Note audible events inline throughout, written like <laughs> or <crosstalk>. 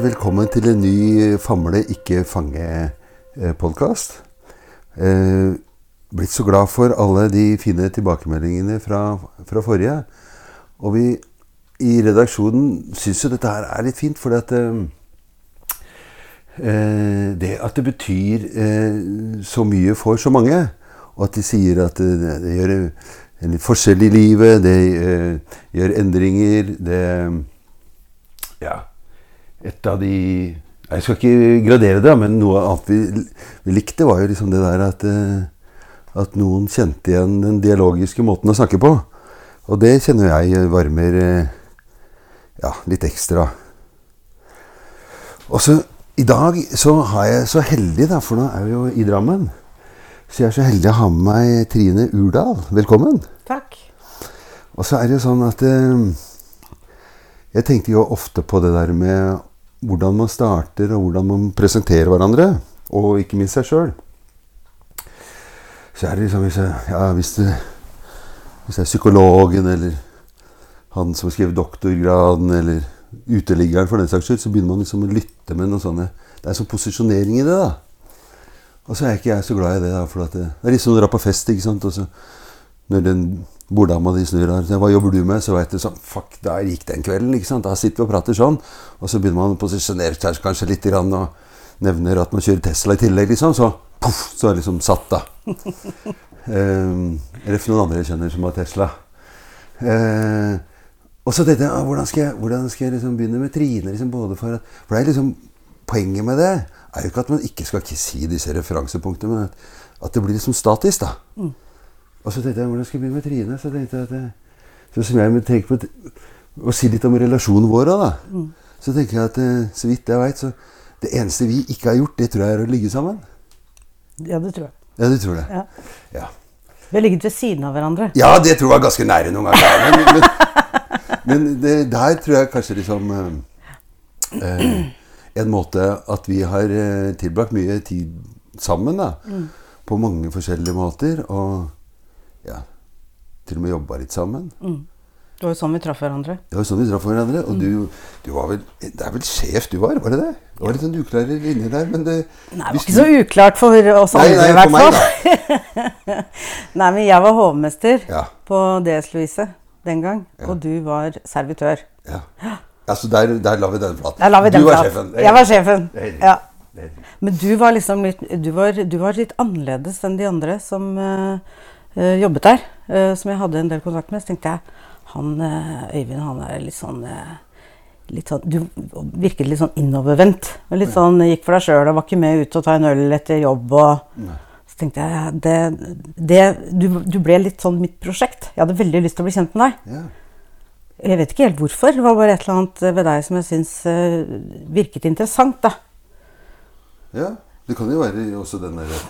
Velkommen til en ny Famle, ikke fange-podkast. Eh, blitt så glad for alle de fine tilbakemeldingene fra, fra forrige. Og vi i redaksjonen syns jo dette her er litt fint, fordi at eh, eh, Det at det betyr eh, så mye for så mange, og at de sier at det, det gjør en forskjell i livet, det eh, gjør endringer, det Ja et av de Jeg skal ikke gradere det, men noe annet vi, vi likte, var jo liksom det der at, eh, at noen kjente igjen den dialogiske måten å snakke på. Og det kjenner jeg varmer eh, ja, litt ekstra. Og så i dag så har jeg så heldig, da, for nå er vi jo i Drammen. Så jeg er så heldig å ha med meg Trine Urdal. Velkommen. Takk. Og så er det jo sånn at eh, Jeg tenkte jo ofte på det der med hvordan man starter, og hvordan man presenterer hverandre. Og ikke minst seg sjøl. Så er det liksom hvis, jeg, ja, hvis, det, hvis det er psykologen eller han som har skrevet doktorgraden, eller uteliggeren for den saks skyld, så begynner man liksom å lytte med noen sånne Det er en sånn posisjonering i det, da. Og så er ikke jeg så glad i det, da, for det, det, er litt som å dra på fest, ikke sant. Og så når den borddama di snur her, hva jobber du med? Så veit du sånn Fuck, der gikk den kvelden. ikke sant? Da sitter vi og prater sånn. Og så begynner man å posisjonere seg kanskje litt grann, og nevner at man kjører Tesla i tillegg, liksom. Så poff, så er det liksom satt, da. um, <laughs> eller for noen andre jeg kjenner som har Tesla. Uh, og så tenkte jeg ah, hvordan skal jeg, hvordan skal jeg liksom begynne med Trine? Liksom, både for, for det er liksom Poenget med det er jo ikke at man ikke skal ikke si disse referansepunktene, men at, at det blir liksom statisk. da. Mm. Og så tenkte jeg hvordan skal jeg begynne med Trine? Så tenkte jeg at jeg, så som jeg tenker på Å si litt om relasjonen vår da. Mm. Så tenker jeg at eh, så vidt jeg veit, så det eneste vi ikke har gjort, det tror jeg er å ligge sammen. Ja, det tror jeg. Ja, du tror det. Ja. ja. Vi har ligget ved siden av hverandre. Ja, det tror jeg var ganske nære noen ganger. Men, men, men det, der tror jeg kanskje liksom eh, eh, En måte at vi har eh, tilbrakt mye tid sammen, da. Mm. På mange forskjellige måter. Og ja, til og med jobba litt sammen. Mm. Det var jo sånn vi traff hverandre. Det var sånn vi traff hverandre, Og mm. du, du, var vel Det er vel sjef du var, var det det? Det var litt sånn uklare linjer der, men det Nei, det var ikke så uklart for oss andre, nei, nei, i hvert fall. <laughs> nei, men jeg var hovmester ja. på DS Louise den gang, ja. og du var servitør. Ja. Altså der, der la vi den flat. Der la vi den du var flat. sjefen. Jeg var sjefen. Ja. Men du var liksom litt du var, du var, litt annerledes enn de andre som uh, jobbet der, uh, som jeg hadde en del kontakt med, så tenkte jeg han Øyvind han er litt sånn litt sånn, Du virket litt sånn innovervendt. Litt sånn, Gikk for deg sjøl og var ikke med ut og ta en øl etter jobb. og Nei. Så tenkte jeg det, det, du, du, ble litt sånn mitt prosjekt. Jeg hadde veldig lyst til å bli kjent med deg. Ja. Jeg vet ikke helt hvorfor. Det var bare et eller annet ved deg som jeg syns uh, virket interessant. da. Ja, det kan jo være også den derre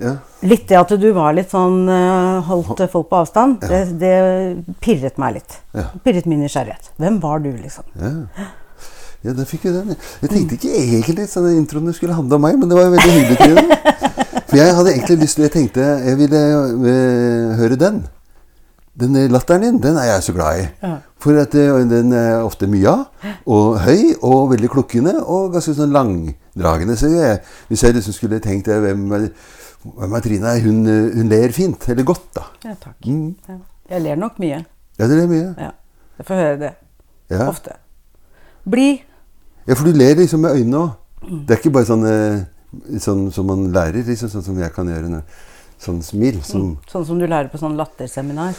ja. Litt det at du var litt sånn uh, holdt folk på avstand, ja. det, det, pirret meg litt. Ja. Pirret min nysgjerrighet. Hvem var du, liksom? Ja. ja, da fikk vi den. Jeg tenkte ikke egentlig at introen skulle handle om meg, men det var jo veldig hyggelig. til det. For jeg hadde egentlig lyst til Jeg tenkte jeg ville uh, høre den. Den latteren din, den er jeg så glad i. Ja. For at den er ofte mye av. Og høy, og veldig klukkende, og ganske sånn langdragende. Så jeg, hvis jeg liksom skulle tenkt hvem Trine hun, hun, ler fint. Eller godt, da. Ja, takk. Mm. Ja. Jeg ler nok mye. Ja, du ler mye. Ja. Jeg får høre det. Ja. Ofte. Bli. Ja, for du ler liksom med øynene òg. Mm. Det er ikke bare sånn, sånn som man lærer, liksom, sånn som jeg kan gjøre. Sånn smil. Som, mm. Sånn som du lærer på sånn latterseminar?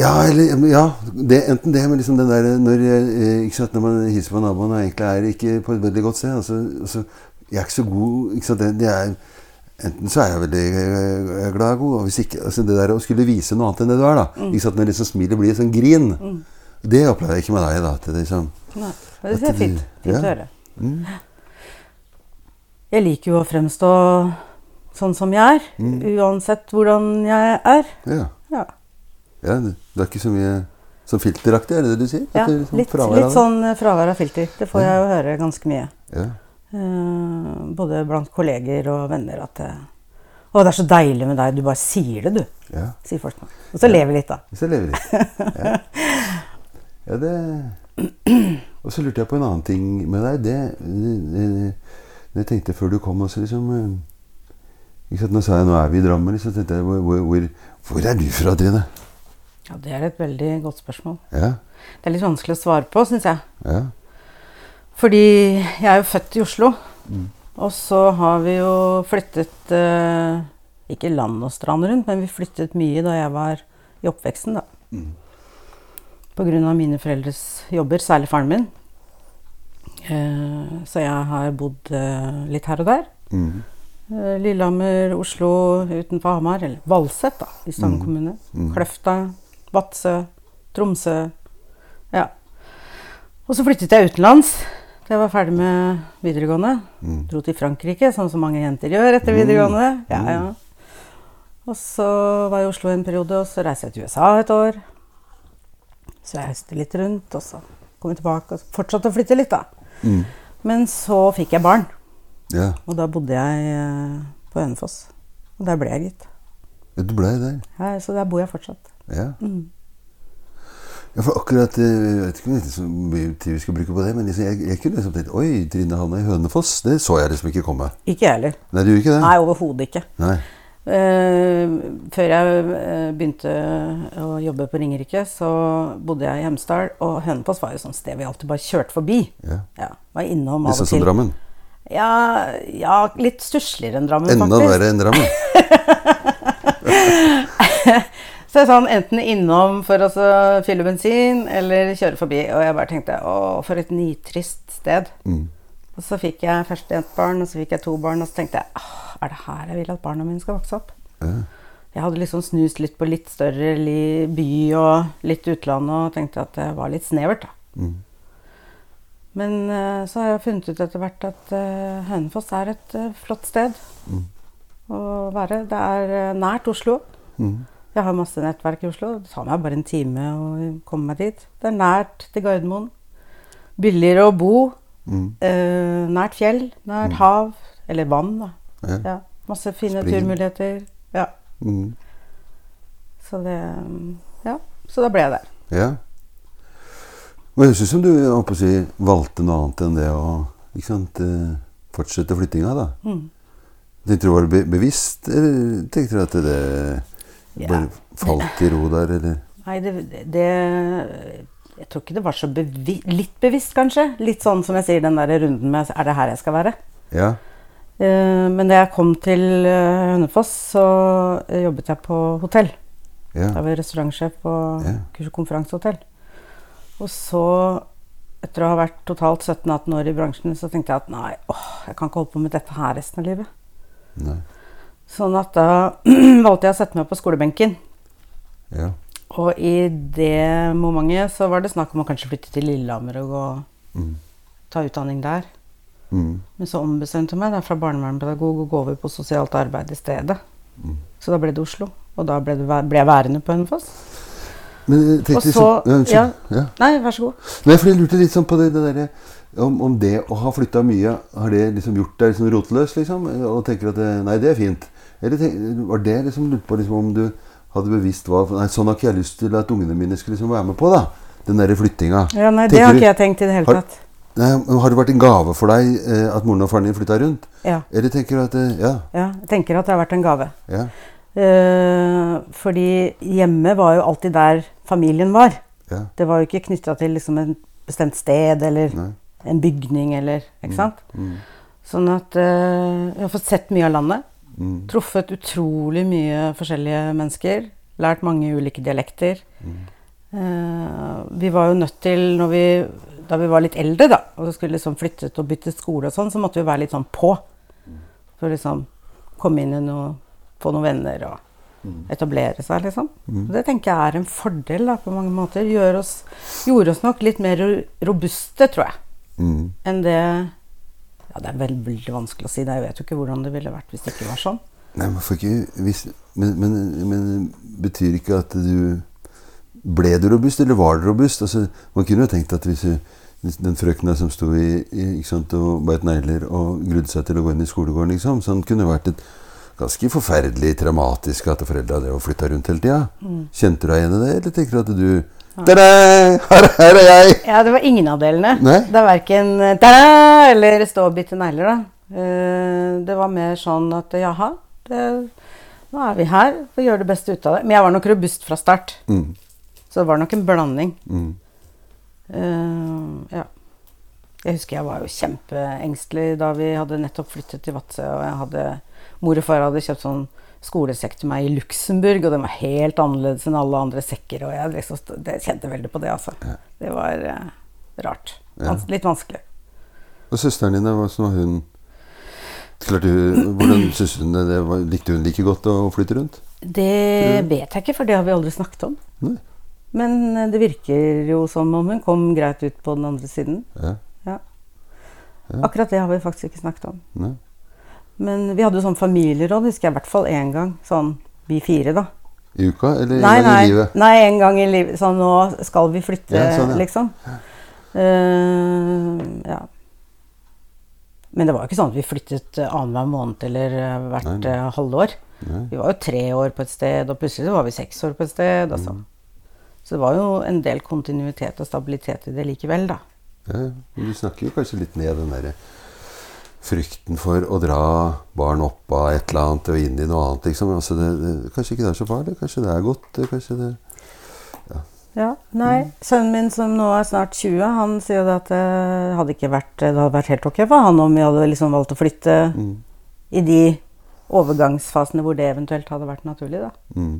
Ja, eller, ja det, enten det, men liksom den der når, ikke sant, når man hilser på naboen og egentlig er ikke på et veldig godt sted altså, altså, Jeg er ikke så god ikke sant, det, det er Enten så er jeg veldig eh, glad og god, og hvis ikke altså Det der å skulle vise noe annet enn det du er, da. Mm. Ikke sant, Når liksom smilet blir sånn grin. Mm. Det opplever jeg ikke med deg. da. Til liksom, Nei, det er fint. Fint å høre. Mm. Jeg liker jo å fremstå sånn som jeg er. Mm. Uansett hvordan jeg er. Ja. ja. ja det, det, er ikke så mye sånn filteraktig, er det det du sier? Ja, liksom litt, litt sånn fravær av filter. Det får jeg jo høre ganske mye. Ja. Eh, både blant kolleger og venner at å, det er så deilig med deg. Du bare sier det, du. Ja. Sier folk. Og så ja. lever litt, da. Så lever litt. Ja, ja det <clears throat> Og så lurte jeg på en annen ting med deg. Det, det, det, det jeg tenkte før du kom også, liksom eh, ikke sant, Nå sa jeg nå er vi i Drammen. så tenkte jeg, hvor, hvor, hvor er du fra, Trine? Ja, Det er et veldig godt spørsmål. Ja, Det er litt vanskelig å svare på, syns jeg. ja, Fordi jeg er jo født i Oslo. Og så har vi jo flyttet eh, Ikke land og strand rundt, men vi flyttet mye da jeg var i oppveksten, da. Mm. Av mine foreldres jobber, særlig faren min. Eh, så jeg har bodd eh, litt her og der. mm, Eh, Lillehammer, Oslo utenfor Hamar, eller Valset da, i Stange Mm. kommune. Mm. Kløfta, Vadsø, Tromsø. Ja. Og så flyttet jeg utenlands da jeg var ferdig med videregående. mm, Dro til Frankrike, sånn som mange jenter gjør etter Mm. videregående. Ja, ja. Og så var jeg i Oslo en periode, og så reiste jeg til USA et år. Så jeg høste litt rundt, og så kom jeg tilbake og fortsatte å flytte litt, da. mm. Men så fikk jeg barn, Ja, og da bodde jeg eh, på Hønefoss. Og der ble jeg, gitt. ja, du blei der. Ja, så der bor jeg fortsatt. Ja. Mm. Ja, for akkurat eh, Jeg vet ikke så mye tid vi skal bruke på det, men liksom, jeg, jeg kunne liksom tenkt Oi, Trine Hanne i Hønefoss. Det så jeg liksom ikke komme. Ikke jeg heller. Nei, du gjorde ikke det? Nei, overhodet ikke. Nei. Uh, før jeg eh, begynte å jobbe på Ringerike, så bodde jeg i Hemsedal. Og Hønefoss var jo sånt sted vi alltid bare kjørte forbi. Ja. Ja, var innom av Litt sånn Liksom som. Drammen. Ja, ja, litt stussligere enn Drammen, Enda faktisk. verre enn Drammen. <laughs> Så jeg sånn enten innom for å så fylle bensin, eller kjøre forbi. Og jeg bare tenkte å, for et nitrist sted. Mm. Og så fikk jeg først ett barn, og så fikk jeg to barn, og så tenkte jeg «Åh, er det her jeg vil at barna mine skal vokse opp? Ja. Jeg hadde liksom snust litt på litt større by og litt utland og tenkte at det var litt snevert. da. Mm. Men eh, så har jeg funnet ut etter hvert at eh, Hønefoss er et eh, flott sted Mm. å være. Det er nært Oslo. Mm. Jeg har masse nettverk i Oslo. Det tar meg bare en time å komme meg dit. Det er nært til Gardermoen. Billigere å bo. Mm. Eh, nært fjell, nært Mm. hav. Eller vann, da. Ja. Ja, masse fine Spring. turmuligheter. Ja, Mm. så det Ja, så da ble jeg der. Ja. Men jeg syns som du si, valgte noe annet enn det å sant, eh, fortsette flyttinga. da. Mm. Tenkte du var det be bevisst, eller tenkte du at det. Bare falt i ro der, eller? Nei, det, det Jeg tror ikke det var så bevi Litt bevisst, kanskje. Litt sånn som jeg sier, den der runden med Er det her jeg skal være? Ja. Eh, men da jeg kom til eh, Hønefoss, så jobbet jeg på hotell. Ja. Da var restaurantsjef på Ja. kurs- og konferansehotell. Og så, etter å ha vært totalt 17-18 år i bransjen, så tenkte jeg at nei, åh, jeg kan ikke holde på med dette her resten av livet. Nei. Sånn at da <clears throat> valgte jeg å sette meg på skolebenken. Ja. Og i det momentet så var det snakk om å kanskje flytte til Lillehammer og gå, Mm. ta utdanning der. Mm. Men så ombestemte jeg meg da, fra barnevernspedagog og gå over på sosialt arbeid i stedet. Mm. Så da ble det Oslo. Og da ble, det, ble jeg værende på Hønefoss. Men tenkte Og liksom- så- ja, unnskyld. ja. Ja. Nei, vær så god. Nei, for jeg lurte litt sånn på det, det derre om, om det å ha flytta mye, har det liksom gjort deg liksom rotløs, liksom? Og tenker at det, nei, det er fint. Eller var det liksom lurt på liksom om du hadde bevisst hva Nei, sånn har ikke jeg lyst til at ungene mine skulle liksom være med på, da. Den derre flyttinga. Ja, nei, Tenker Det har ikke jeg tenkt i det hele Har- tatt. Nei, har det vært en gave for deg eh, at moren og faren din flytta rundt? Ja, Eller tenker du at det, Ja. ja, jeg tenker at det har vært en gave. ja, Eh, fordi hjemme var jo alltid der familien var. ja, Det var jo ikke knytta til liksom en bestemt sted eller nei, en bygning eller Ikke sant? mm, Sånn at eh, jeg har fått sett mye av landet. Mm, Truffet utrolig mye forskjellige mennesker. Lært mange ulike dialekter. mm, Eh, vi var jo nødt til, når vi, da vi var litt eldre, da, og skulle liksom flyttet og byttet skole og sånn, så måtte vi være litt sånn på. For liksom komme inn i noe, få noen venner og etablere seg, liksom. Mm. Det tenker jeg er en fordel da, på mange måter. Gjør oss, gjorde oss nok litt mer robuste, tror jeg, mm. enn det Ja, det er vel, veldig vanskelig å si. Jeg vet jo ikke hvordan det ville vært hvis det ikke var sånn. Nei, man får ikke hvis, men, men, men betyr ikke at du Ble du robust, eller var du robust? Altså, man kunne jo tenkt at hvis, den frøkna som sto i, i, sant, og beit negler og grudde seg til å gå inn i skolegården, liksom, sånn kunne vært et ganske forferdelig traumatisk at foreldra drev og flytta rundt hele tida. Mm. Kjente du deg igjen i det, eller tenker du at du Ta-da! Her, her er jeg! Ja, det var ingen av delene. Nei? Det er verken ta-da eller stå og bite negler, da. Eh, Det var mer sånn at jaha, det, nå er vi her, får gjøre det beste ut av det. Men jeg var nok robust fra start. Mm. Så det var nok en blanding. Mm. Uh, ja. Jeg husker jeg var jo kjempeengstelig da vi hadde nettopp flyttet til Vadsø. Og jeg hadde, mor og far hadde kjøpt sånn skolesekk til meg i Luxembourg, og den var helt annerledes enn alle andre sekker. Og jeg liksom, det, kjente veldig på det, altså. Det var uh, rart. Ja. Vans litt vanskelig. Og søsteren din, hvordan var hun Klarte hun, Hvordan synes hun det? det var, likte hun like godt å flytte rundt? Det vet jeg ikke, for det har vi aldri snakket om. Nei. Men eh, det virker jo som om hun kom greit ut på den andre siden. Ja. Ja. Akkurat det har vi faktisk ikke snakket om. Nei. Men vi hadde jo sånn familieråd, husker jeg i hvert fall én gang. Sånn vi fire, da. I uka, eller Nei, nei, i livet? nei, en gang i livet. Sånn nå skal vi flytte, Ja, sånn, ja. liksom. Uh, ja. Men det var jo ikke sånn at vi flyttet uh, annenhver måned eller eh, hvert Nei, eh, halvår. Nei. Vi var jo tre år på et sted, og plutselig så var vi seks år på et sted. Altså. Mm. Så det var jo en del kontinuitet og stabilitet i det likevel, da. Ja, ja. Men du snakker jo kanskje litt ned den derre frykten for å dra barn opp av et eller annet og inn i noe annet, liksom. Altså det, det, kanskje ikke det er så farlig. Kanskje det er godt. Kanskje det Ja, nei. Mm. Sønnen min som nå er snart 20, han sier at det hadde ikke vært, det hadde vært helt ok for han om vi hadde liksom valgt å flytte mm. i de overgangsfasene hvor det eventuelt hadde vært naturlig, da. Mm.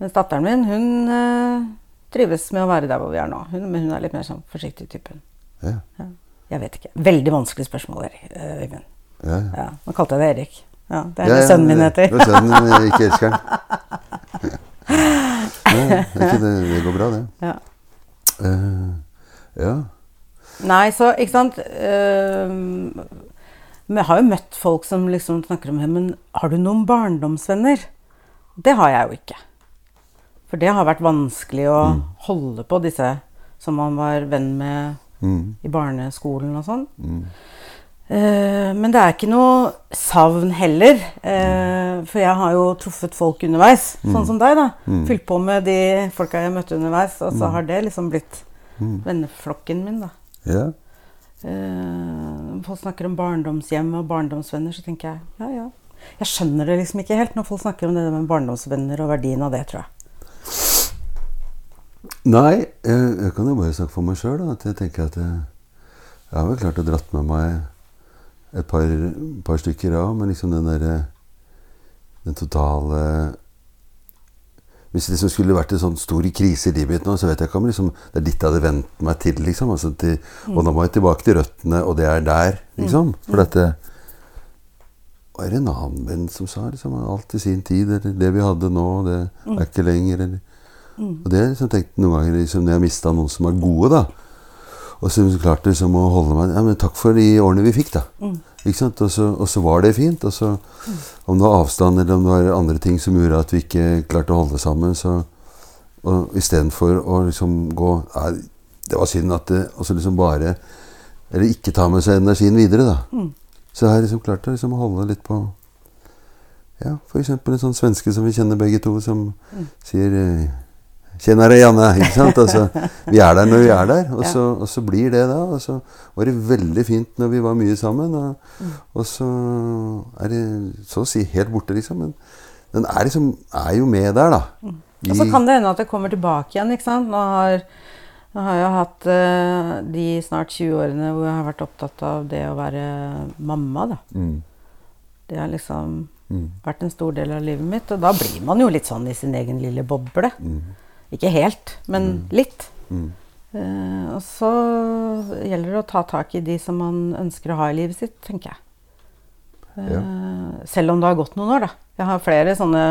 Mens datteren min, hun eh, trives med å være der hvor vi er nå. Hun, men hun er litt mer sånn forsiktig typen. Ja. Ja. Jeg vet ikke. Veldig vanskelig spørsmål, eh, Øyvind. Ja, ja. Nå kalte jeg det Erik. Ja, det er det sønnen min heter. Det er sønnen, min, ikke elskeren. <laughs> Nei, det, det, går bra, det. Ja. Uh, ja. Nei, så ikke sant uh, Men jeg har jo møtt folk som liksom snakker om det, Men har du noen barndomsvenner? Det har jeg jo ikke. For det har vært vanskelig å holde på disse som man var venn med Mm. i barneskolen og sånn. Mm. Eh, men det er ikke noe savn heller. eh, for jeg har jo truffet folk underveis, sånn som deg. da. Mm. Fylt på med de folka jeg møtte underveis, og så har det liksom blitt Mm. venneflokken min. da. Ja. Eh, folk snakker om barndomshjem og barndomsvenner, så tenker jeg ja, ja. Jeg skjønner det liksom ikke helt når folk snakker om det med barndomsvenner og verdien av det, tror jeg. Nei, jeg, jeg kan jo bare snakke for meg sjøl. At jeg tenker at jeg, jeg har vel klart å dratt med meg et par, par stykker av, men liksom den derre Den totale Hvis det liksom skulle vært en sånn stor krise i livet mitt nå, så vet jeg ikke om liksom, det er ditt jeg hadde vent meg til. liksom, altså til, Og nå må jeg tilbake til røttene, og det er der, liksom. For dette Hva er det en annen venn som sa? liksom, Alt i sin tid. Eller det vi hadde nå, det er ikke lenger. eller og det har jeg liksom tenkt noen ganger liksom, når jeg har mista noen som er gode, da. Og så klarte liksom å holde meg ja, men Takk for de årene vi fikk, da. Ikke sant? Og så, og så var det fint. Og så, om det var avstand eller om det var andre ting som gjorde at vi ikke klarte å holde sammen, så og Istedenfor å liksom gå ja, Det var synd at det Og så liksom bare Eller ikke ta med seg energien videre, da. Så jeg har liksom klart å liksom holde litt på Ja, f.eks. en sånn svenske som vi kjenner begge to, som sier eh, Kjenner deg, Janne. Ikke sant? Altså, vi er der når vi er der, og, så, og så blir det da. Og så var det veldig fint når vi var mye sammen, og, og så er det så å si helt borte, liksom. Men den er liksom er jo med der, da. Og så kan det hende at det kommer tilbake igjen. ikke sant? Nå har, nå har jeg hatt uh, de snart 20 årene hvor jeg har vært opptatt av det å være mamma. da. Mm. Det har liksom Mm. vært en stor del av livet mitt. Og da blir man jo litt sånn i sin egen lille boble. Mm. Ikke helt, men litt. Mm. Uh, og så gjelder det å ta tak i de som man ønsker å ha i livet sitt, tenker jeg. Eh, Selv om det har gått noen år, da. Jeg har flere sånne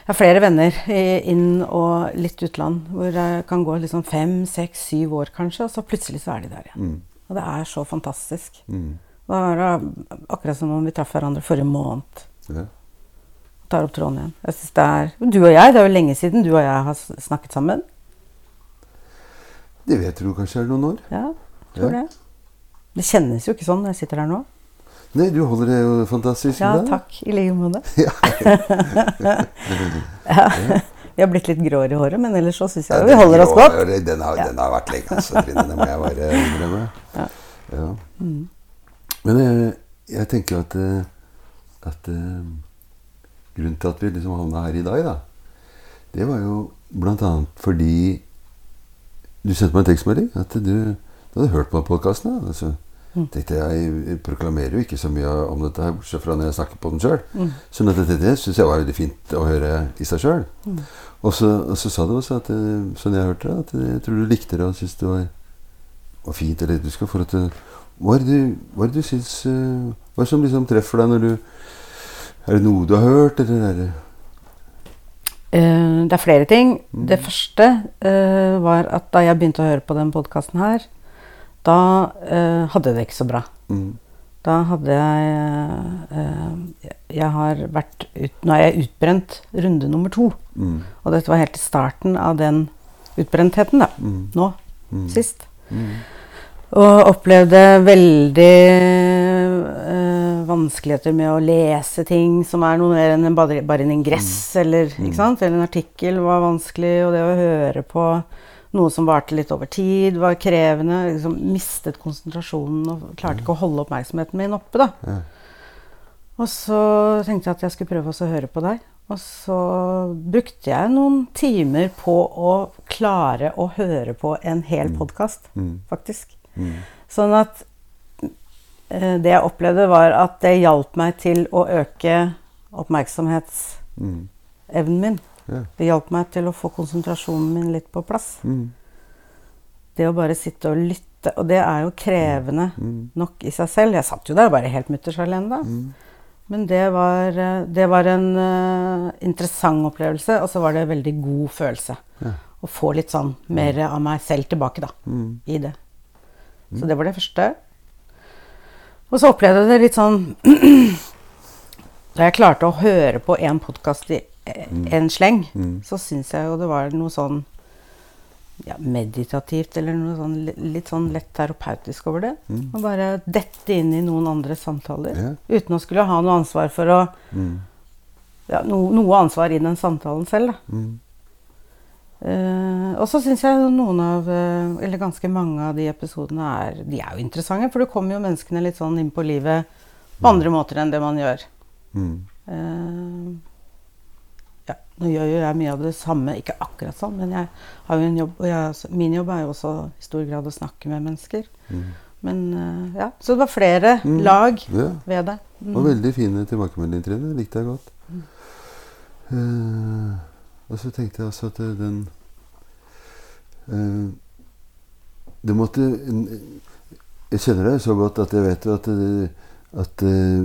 jeg har flere venner i inn- og litt utland hvor jeg kan gå liksom fem, seks, syv år kanskje, og så plutselig så er de der igjen. Mm. Og det er så fantastisk. Mm. Da er det akkurat som om vi traff hverandre forrige måned. Ja. Tar opp tråden igjen. Jeg synes det er, Du og jeg, det er jo lenge siden du og jeg har snakket sammen. Det vet du kanskje er noen år. Ja, tror Ja. det. Det kjennes jo ikke sånn når jeg sitter her nå. Nei, du holder det jo fantastisk Ja, takk. I like måte. <laughs> Ja. <laughs> Ja. Vi har blitt litt gråere i håret, men ellers så syns jeg Ja, vi holder oss godt. Den har, Ja. den har vært lenge, altså, Trine. Det må jeg bare innrømme. Ja. Ja. Men jeg, jeg tenker at, eh, at eh, grunnen til at vi liksom havna her i dag, da, det var jo annet fordi du sendte meg en tekstmelding. At du, du hadde hørt på podkasten. Altså. tenkte jeg, jeg proklamerer jo ikke så mye om dette her, bortsett fra når jeg snakker på den sjøl. Så dette, det syns jeg var veldig fint å høre i seg sjøl. Og, så, og så sa du også, at, eh, sånn jeg hørte det, at jeg tror du likte det og syntes det var, var fint. Eller du skal det til Hva er det du, hva er det du syns eh, Hva er det som liksom treffer deg når du Er det noe du har hørt, eller er det det er flere ting. Det første eh, var at da jeg begynte å høre på den podkasten her, da eh, hadde jeg det ikke så bra. mm, Da hadde jeg Jeg har vært ut, Nå er jeg utbrent runde nummer to. mm, Og dette var helt i starten av den utbrentheten, da. mm, Nå. mm, Sist. mm, Og opplevde veldig vanskeligheter med å lese ting som er noe mer enn en bare, bare en ingress, eller, ikke sant? eller en artikkel var vanskelig. Og det å høre på noe som varte litt over tid, var krevende. Liksom mistet konsentrasjonen og klarte ikke å holde oppmerksomheten min oppe. da. ja, Og så tenkte jeg at jeg skulle prøve å høre på deg. Og så brukte jeg noen timer på å klare å høre på en hel podkast, mm, faktisk. mm, Sånn at det jeg opplevde, var at det hjalp meg til å øke oppmerksomhetsevnen mm, min. ja, Det hjalp meg til å få konsentrasjonen min litt på plass. mm, Det å bare sitte og lytte. Og det er jo krevende mm, nok i seg selv. Jeg satt jo der bare helt mutters alene da. mm, Men det var, eh, det var en uh, interessant opplevelse, og så var det en veldig god følelse. Ja. Å få litt sånn mer av meg selv tilbake da, mm, i det. Så det var det første. Og så opplevde jeg det litt sånn <clears throat> Da jeg klarte å høre på en podkast i eh, en sleng, Mm. så syns jeg jo det var noe sånn ja, meditativt, eller noe sånn litt sånn lett terapeutisk over det. Mm. Å bare dette inn i noen andres samtaler. Ja. Uten å skulle ha noe ansvar for å mm, ja, no, Noe ansvar i den samtalen selv, da. Mm, Eh, og så syns jeg noen av, uh, eller ganske mange av de episodene er De er jo interessante, for du kommer jo menneskene litt sånn inn på livet på andre måter enn det man gjør. mm, Uh, ja, nå gjør jo jeg mye av det samme, ikke akkurat sånn, men jeg har jo en jobb, og jeg, min jobb er jo også i stor grad å snakke med mennesker. mm. Men ja, Så det var flere Mm. lag Ja. ved det. Mm. Og veldig fine tilbakemeldinger, Trine. Likte jeg godt. Eh, og så tenkte jeg også at eh, den eh, Det måtte Jeg kjenner deg så godt at jeg vet jo at, at eh,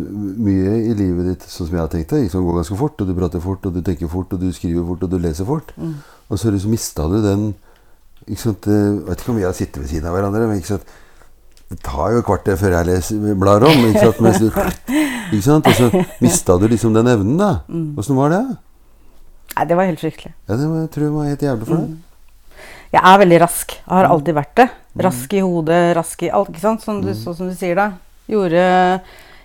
mye i livet ditt, sånn som jeg har tenkt det, liksom går ganske fort. Og du prater fort, og du tenker fort, og du skriver fort, og du leser fort. Mm. Og så liksom mista du den ikke sant, Jeg vet ikke om vi har sittet ved siden av hverandre, men ikke sant, det tar jo et kvarter før jeg leser, blar om. Ikke sant? Mens du, <laughs> ikke sant? Og så mista du liksom den evnen, da. Mm. Åssen var det? Nei, det var helt fryktelig. Ja, Det var, jeg tror jeg var helt jævlig for deg. Mm. Jeg er veldig rask. Jeg har alltid vært det. Rask i hodet, rask i alt. ikke sant? Sånn, du, sånn som du sier da. Gjorde,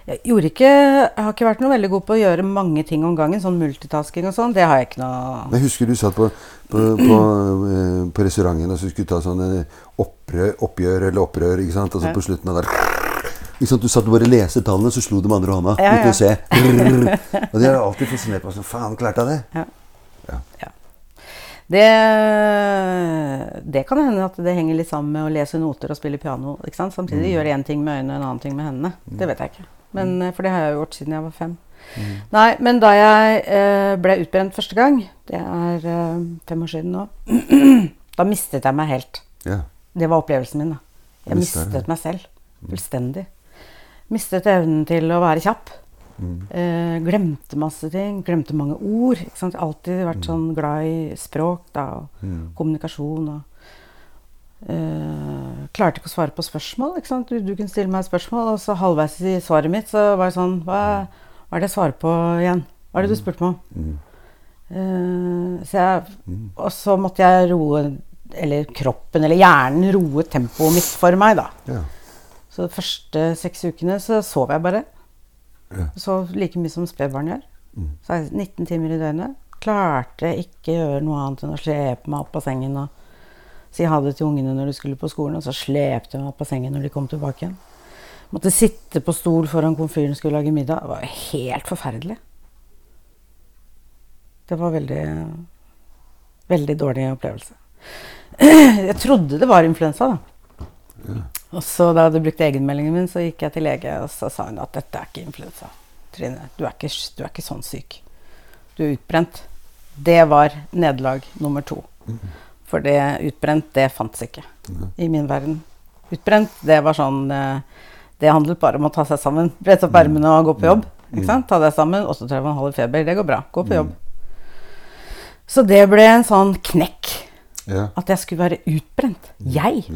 jeg, gjorde ikke, jeg har ikke vært noe veldig god på å gjøre mange ting om gangen. Sånn multitasking og sånn. Det har jeg ikke noe Jeg husker du satt på, på, på, eh, på restauranten og så skulle ta sånn opprør, oppgjør eller opprør. ikke sant? Og så på slutten av der sant? Du satt og bare leste tallene, så slo du med andre hånda Ja, uten ja. å se. <laughs> Og det har alltid fascinert meg. Sånn, faen, klarte jeg det? Det, det kan hende at det henger litt sammen med å lese noter og spille piano. ikke sant? Samtidig gjøre én ting med øynene og en annen ting med hendene. Det vet jeg ikke. Men, eh, for det har jeg jo gjort siden jeg var fem. Nei, men da jeg eh, ble utbrent første gang, det er eh, fem år siden nå, <clears throat> da mistet jeg meg helt. Ja. Det var opplevelsen min. da. Jeg Mistet mistet meg selv. Fullstendig. Mistet evnen til å være kjapp. Mm. Eh, glemte masse ting. Glemte mange ord. Ikke sant? Alltid vært sånn glad i språk da, og Mm. kommunikasjon. Og, eh, klarte ikke å svare på spørsmål. Ikke sant? Du, du kunne stille meg et spørsmål, og så halvveis i svaret mitt så var det sånn Hva, hva er det jeg svarer på igjen? Hva er det du spurte meg om? Mm. Eh, så jeg, Mm. og så måtte jeg roe Eller kroppen, eller hjernen, roe tempoet mitt for meg, da. Ja. Så de første seks ukene så sov jeg bare. Ja. Sov like mye som spedbarn gjør. Mm. Så er jeg 19 timer i døgnet. klarte ikke gjøre noe annet enn å slepe meg opp av sengen og si ha det til ungene når de skulle på skolen, og så slepte jeg meg opp av sengen når de kom tilbake igjen. Måtte sitte på stol foran komfyren skulle lage middag. Det var helt forferdelig. Det var veldig Veldig dårlig opplevelse. <clears throat> Jeg trodde det var influensa, da. Ja. Og så da jeg hadde brukt egenmeldingen min, så gikk jeg til lege, og så sa hun at dette er ikke influensa. Trine, du er ikke, du er ikke sånn syk. Du er utbrent. Det var nederlag nummer to. For det utbrent, det fantes ikke i min verden. Utbrent, det var sånn eh, Det handlet bare om å ta seg sammen. Brette opp ermene og gå på jobb. Ta deg sammen. 38,5 i feber. Det går bra. Gå på jobb. Så det ble en sånn knekk. At jeg skulle være utbrent. Jeg.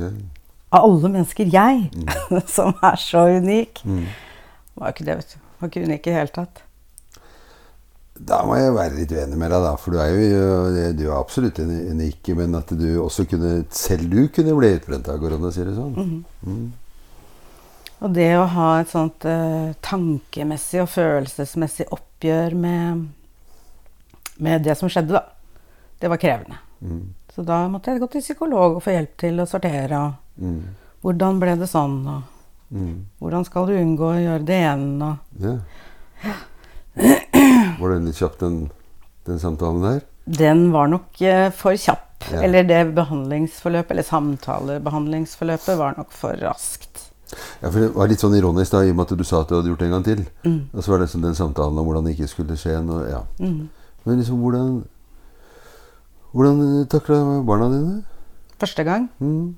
Av alle mennesker. Jeg. <laughs> Som er så unik. Mm. Var ikke det, vet du. Var ikke unik i det hele tatt. Da må jeg være litt uenig med deg, da. For du er jo du er absolutt uni- unik. Men at du også kunne Selv du kunne bli utbrent av korona, sier du sånn? Mm. Og det å ha et sånt uh, tankemessig og følelsesmessig oppgjør med, med det som skjedde, da. Det var krevende. Mm. Så da måtte jeg gå til psykolog og få hjelp til å sortere. Og Mm. hvordan ble det sånn? Og Mm. hvordan skal du unngå å gjøre det igjen? Og Ja. Var det litt kjapt, den, den samtalen der? den var nok eh, for kjapp. Ja. Eller det behandlingsforløpet, eller samtalebehandlingsforløpet, var nok for raskt. Ja, for Det var litt sånn ironisk da, i og med at du sa at du hadde gjort det en gang til. Mm. Og så var det sånn den samtalen om hvordan det ikke skulle skje. Og, ja. Mm. Men liksom, hvordan Hvordan takla barna dine? Første gang. Mm.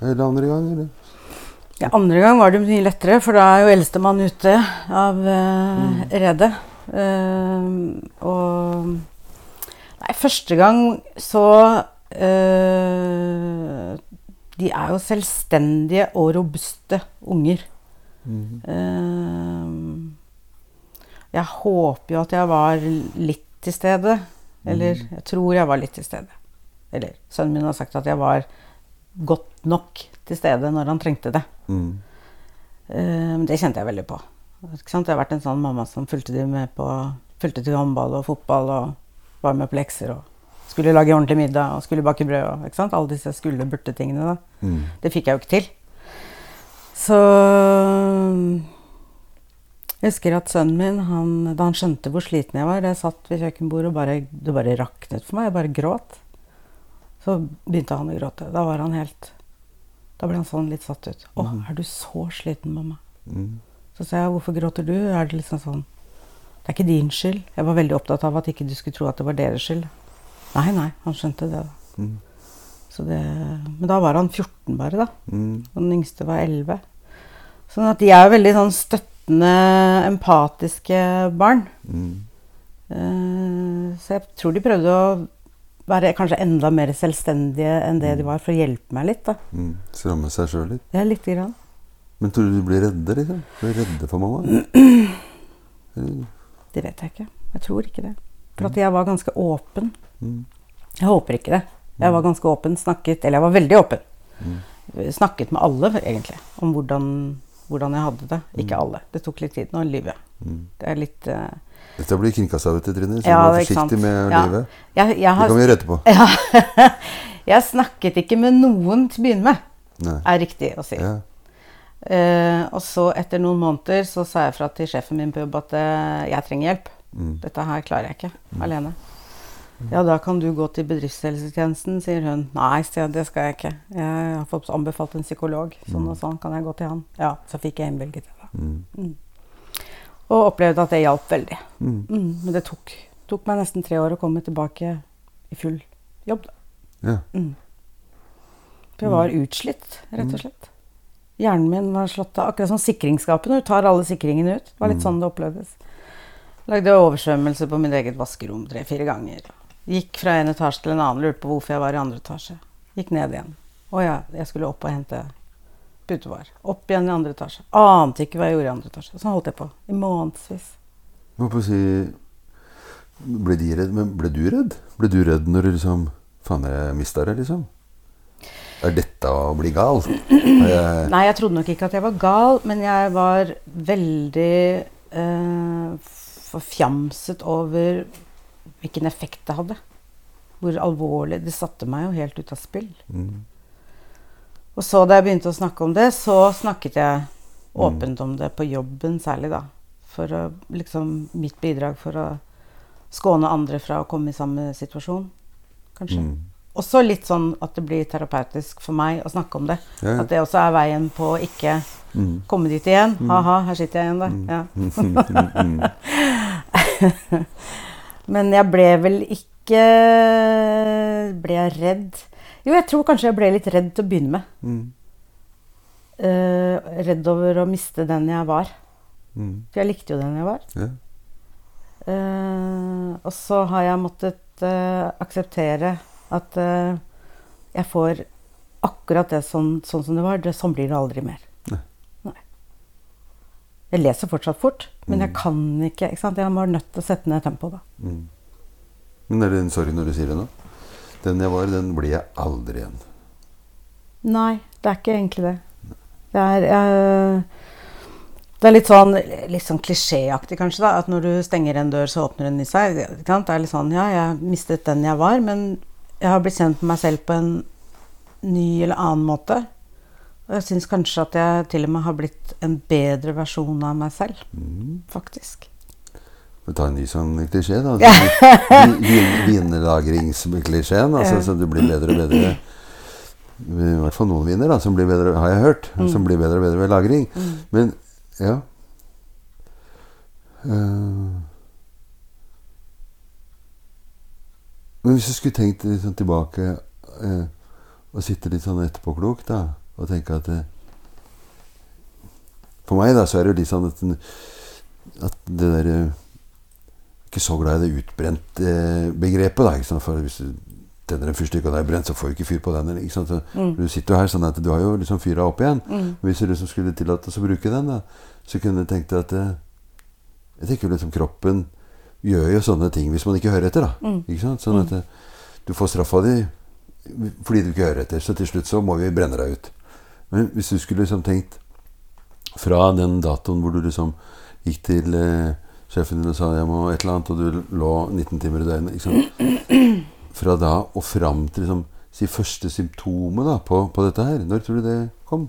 Eller andre gang? Eller? Ja, andre gang var det mye lettere, for da er jo eldstemann ute av uh, redet. Eh, og Nei, første gang så eh, De er jo selvstendige og robuste unger. Mm. Eh, jeg håper jo at jeg var litt til stede. Eller jeg tror jeg var litt til stede. Eller sønnen min har sagt at jeg var godt nok til stede når han trengte det. Mm. Eh, det kjente jeg veldig på. Ikke sant? Jeg har vært en sånn mamma som fulgte, de med på, fulgte til håndball og fotball og var med på lekser og skulle lage ordentlig middag og skulle bake brød. Og, ikke sant? Alle disse skulle-burte-tingene. da. Mm. Det fikk jeg jo ikke til. Så Jeg husker at sønnen min, han, da han skjønte hvor sliten jeg var Jeg satt ved kjøkkenbordet og bare, det bare raknet for meg. Jeg bare gråt. Så begynte han å gråte. Da var han helt Da ble han sånn litt satt ut. 'Å, er du så sliten, mamma?' Mm. Så sa jeg 'Hvorfor gråter du?' Er det liksom sånn Det er ikke din skyld. Jeg var veldig opptatt av at ikke du skulle tro at det var deres skyld. Nei, nei, han skjønte det. da. Mm. Så det, men da var han 14 bare, da. Mm. Og den yngste var 11. Sånn at de er jo veldig sånn støttende, empatiske barn. Mm. Eh, så jeg tror de prøvde å være kanskje enda mer selvstendige enn det de var, for å hjelpe meg litt. da. Mm. Stramme seg sjøl litt. Ja, lite grann. Men tror du du blir redde, liksom? Blir redde for mamma? <clears throat> Det vet jeg ikke. Jeg tror ikke det. For at jeg var ganske åpen. Mm. Jeg håper ikke det. Jeg var ganske åpen, snakket Eller jeg var veldig åpen. Snakket med alle, egentlig, om hvordan, hvordan jeg hadde det. Ikke alle. Det tok litt tid. Nå lyver jeg. Mm. Det er litt uh... Dette blir kringkasta, vet du, Trine. Så Ja, vær det er sant. forsiktig med Ja. livet. jeg, jeg Det kan vi gjøre etterpå. <laughs> Ja. jeg snakket ikke med noen til å begynne med, Nei. er riktig å si. Ja. Uh, og så etter noen måneder så sa jeg fra til sjefen min på jobb at eh, jeg trenger hjelp. Mm. Dette her klarer jeg ikke alene. Ja, da kan du gå til bedriftshelsetjenesten, sier hun. Nei, det skal jeg ikke. Jeg har fått anbefalt en psykolog. Sånn og sånn, kan jeg gå til han? Ja, så fikk jeg innvilget det. da. Mm. Og opplevde at det hjalp veldig. Mm. Mm, men det tok, tok meg nesten tre år å komme tilbake i full jobb. da. Ja. Mm. For jeg var utslitt, rett og slett. Hjernen min var slått av. Akkurat som sikringsskapet når du tar alle sikringene ut. Det var litt sånn det opplevdes. Lagde oversvømmelse på mitt eget vaskerom tre-fire ganger. Gikk fra en etasje til en annen, lurte på hvorfor jeg var i andre etasje. Gikk ned igjen. Å ja, jeg skulle opp og hente putevar. Opp igjen i andre etasje. Ante ikke hva jeg gjorde i andre etasje. Sånn holdt jeg på i månedsvis. Må på si Ble de redd? Men ble du redd? Ble du redd når du liksom Faen, jeg mista det, liksom? Er dette å bli gal? Jeg, <clears throat> Nei, jeg trodde nok ikke at jeg var gal, men jeg var veldig eh, forfjamset over hvilken effekt det hadde. Hvor alvorlig Det satte meg jo helt ut av spill. Mm. Og så da jeg begynte å snakke om det, så snakket jeg Mm. åpent om det på jobben særlig, da. For å liksom Mitt bidrag for å skåne andre fra å komme i samme situasjon, kanskje. Mm. Også litt sånn at det blir terapeutisk for meg å snakke om det. Ja, ja. At det også er veien på å ikke Mm. komme dit igjen. Ha-ha, her sitter jeg igjen, da. Ja. <laughs> Mm. Mm. <laughs> Men jeg ble vel ikke Ble jeg redd? Jo, jeg tror kanskje jeg ble litt redd til å begynne med. Mm. Uh, redd over å miste den jeg var. Mm. For jeg likte jo den jeg var. Ja. Uh, og så har jeg måttet uh, akseptere at jeg får akkurat det sånn, sånn som det var. Det, sånn blir det aldri mer. Nei. Nei. Jeg leser fortsatt fort, men jeg Mm. kan ikke. ikke sant? Jeg var nødt til å sette ned tempoet da. Mm. Men er det en sorg når du sier det nå? Den jeg var, den blir jeg aldri igjen. Nei, det er ikke egentlig det. Det er, eh, det er litt sånn, litt sånn klisjéaktig kanskje, da. At når du stenger en dør, så åpner den i seg. Det er litt sånn, ja, jeg mistet den jeg var, men jeg har blitt kjent med meg selv på en ny eller annen måte. Og jeg syns kanskje at jeg til og med har blitt en bedre versjon av meg selv, Mm. faktisk. Vi tar en ny sånn klisjé, da. <laughs> Vinlagringsklisjeen. Altså, så du blir bedre og bedre I hvert fall noen viner da, som blir bedre, har jeg hørt. Mm. Som blir bedre og bedre ved lagring. Mm. Men ja uh, Men hvis du skulle tenkt litt sånn tilbake eh, og sitte litt sånn etterpåklok da, og tenke at eh, For meg da, så er det jo litt sånn at, at det der eh, Ikke så glad i det utbrente eh. For hvis du tenner en fyrstikk og det er brent, så får du ikke fyr på den. Ikke sant? Så, Mm. Du sitter jo her sånn at du har jo liksom fyra opp igjen. Mm. Hvis du liksom skulle tillatt oss å bruke den, da, så kunne du tenkt deg at eh, Jeg tenker liksom kroppen gjør jo sånne ting hvis man ikke hører etter. da. Mm. Ikke sant? Sånn at eh, du får straffa di fordi du ikke hører etter. Så til slutt så må vi brenne deg ut. Men hvis du skulle liksom tenkt fra den datoen hvor du liksom gikk til eh, sjefen din sa jeg må et eller annet, og du lå 19 timer i døgnet sant? Fra da og fram til liksom, si første symptomet da, på, på dette her. Når tror du det kom?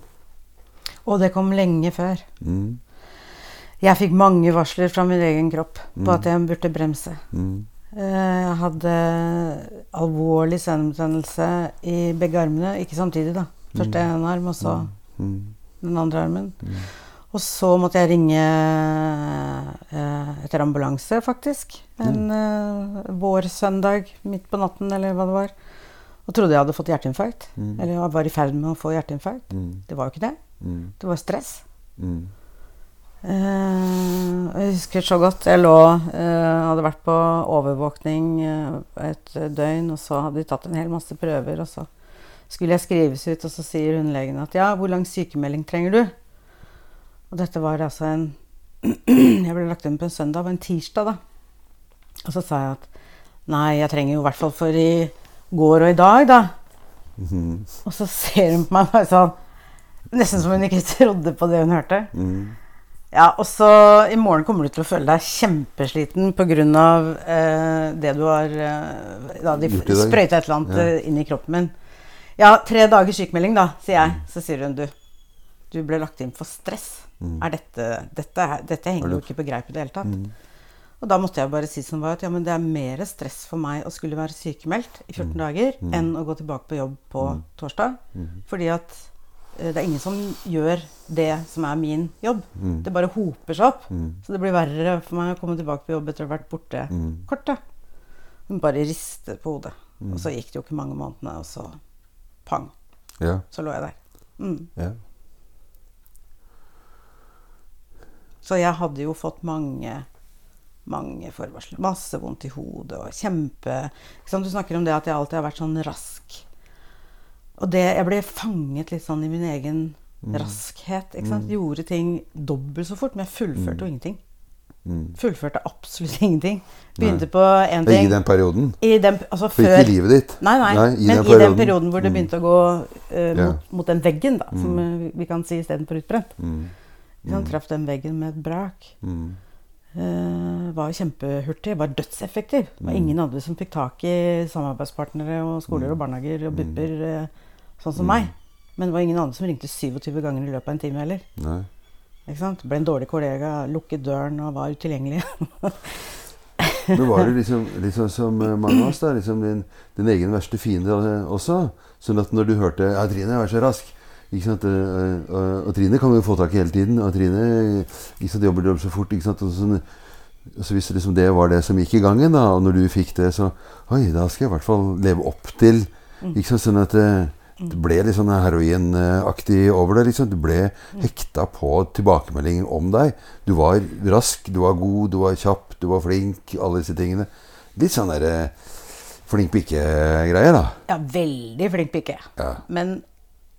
Og det kom lenge før. Mm, Jeg fikk mange varsler fra min egen kropp på Mm. at jeg burde bremse. mm, Eh, Jeg hadde alvorlig senebetennelse i begge armene. Ikke samtidig, da. Først Mm. en arm, og så mm, den andre armen. Mm. Og så måtte jeg ringe eh, etter ambulanse, faktisk. En eh, vårsøndag midt på natten, eller hva det var. Og trodde jeg hadde fått hjerteinfarkt. Mm. Eller jeg var i ferd med å få hjerteinfarkt. Mm, Det var jo ikke det. mm, Det var stress. mm, Eh, jeg husker så godt. Jeg lå Hadde vært på overvåkning et døgn, og så hadde de tatt en hel masse prøver, og så skulle jeg skrives ut, og så sier hundelegen at ja, hvor lang sykemelding trenger du? Og dette var altså en <clears throat> Jeg ble lagt inn på en søndag, var en tirsdag, da. Og så sa jeg at nei, jeg trenger jo i hvert fall for i går og i dag, da. mhm, Og så ser hun på meg bare sånn Nesten som hun ikke trodde på det hun hørte. mm, Ja, og så i morgen kommer du til å føle deg kjempesliten pga. Eh, det du har eh, Da de sprøyta et eller annet Ja. eh, inn i kroppen min. Ja, tre dagers sykemelding, da, sier jeg. Så sier hun du. Du ble lagt inn for stress. Mm. Er dette Dette, dette Er henger jo ikke på greip i det hele tatt. mm, Og da måtte jeg bare si som var at ja, men det er mer stress for meg å skulle være sykemeldt i 14 dager Mm. enn å gå tilbake på jobb på Mm. torsdag. mm, Fordi at eh, det er ingen som gjør det som er min jobb. mm, Det bare hoper seg opp. mm, Så det blir verre for meg å komme tilbake på jobb etter å ha vært borte mm, kort. da. Hun bare ristet på hodet. Mm. Og så gikk det jo ikke mange månedene, og så pang, Ja. så lå jeg der. Mm. ja. Så jeg hadde jo fått mange mange forvarsler. Masse vondt i hodet og kjempe sant? Du snakker om det at jeg alltid har vært sånn rask. Og det, jeg ble fanget litt sånn i min egen Mm. raskhet. Ikke sant? Gjorde ting dobbelt så fort, men jeg fullførte jo ingenting. Mm. Fullførte absolutt <laughs> ingenting. Begynte Nei. på én er I den perioden? i den, altså før ikke i livet ditt? Nei, nei, Nei, i men den i den perioden. hvor det Mm. begynte å gå uh, mot, mot, mot den veggen, da, som Mm. eh, vi kan si istedenfor utbrent. Mm. Ikke? Traff den veggen med et brak. Mm. Uh, var kjempehurtig, var dødseffektiv. Det var Mm. ingen andre som fikk tak i samarbeidspartnere og skoler og barnehager og BUP-er eh, sånn som meg. Men det var ingen andre som ringte 27 ganger i løpet av en time heller. Nei. Ikke sant? Ble en dårlig kollega, lukket døren og var utilgjengelig. <laughs> Men var du liksom, liksom som mange av oss, da, liksom din, din egen verste fiende også? Sånn at når du hørte ja, 'Trine, vær så rask' Og, og Trine kan vi jo få tak i hele tiden. Og Trine sant, jobber dobbelt så fort. ikke sant? Og sånn, så hvis liksom det var det som gikk i gangen, da, og når du fikk det, så Oi, da skal jeg i hvert fall leve opp til ikke sant, Sånn at det, det ble litt sånn heroinaktig over det. liksom. Du ble hekta på tilbakemeldinger om deg. Du var rask, du var god, du var kjapp, du var flink. Alle disse tingene. Litt sånn derre flink pike-greier, da. ja, veldig flink pike. Ja. Men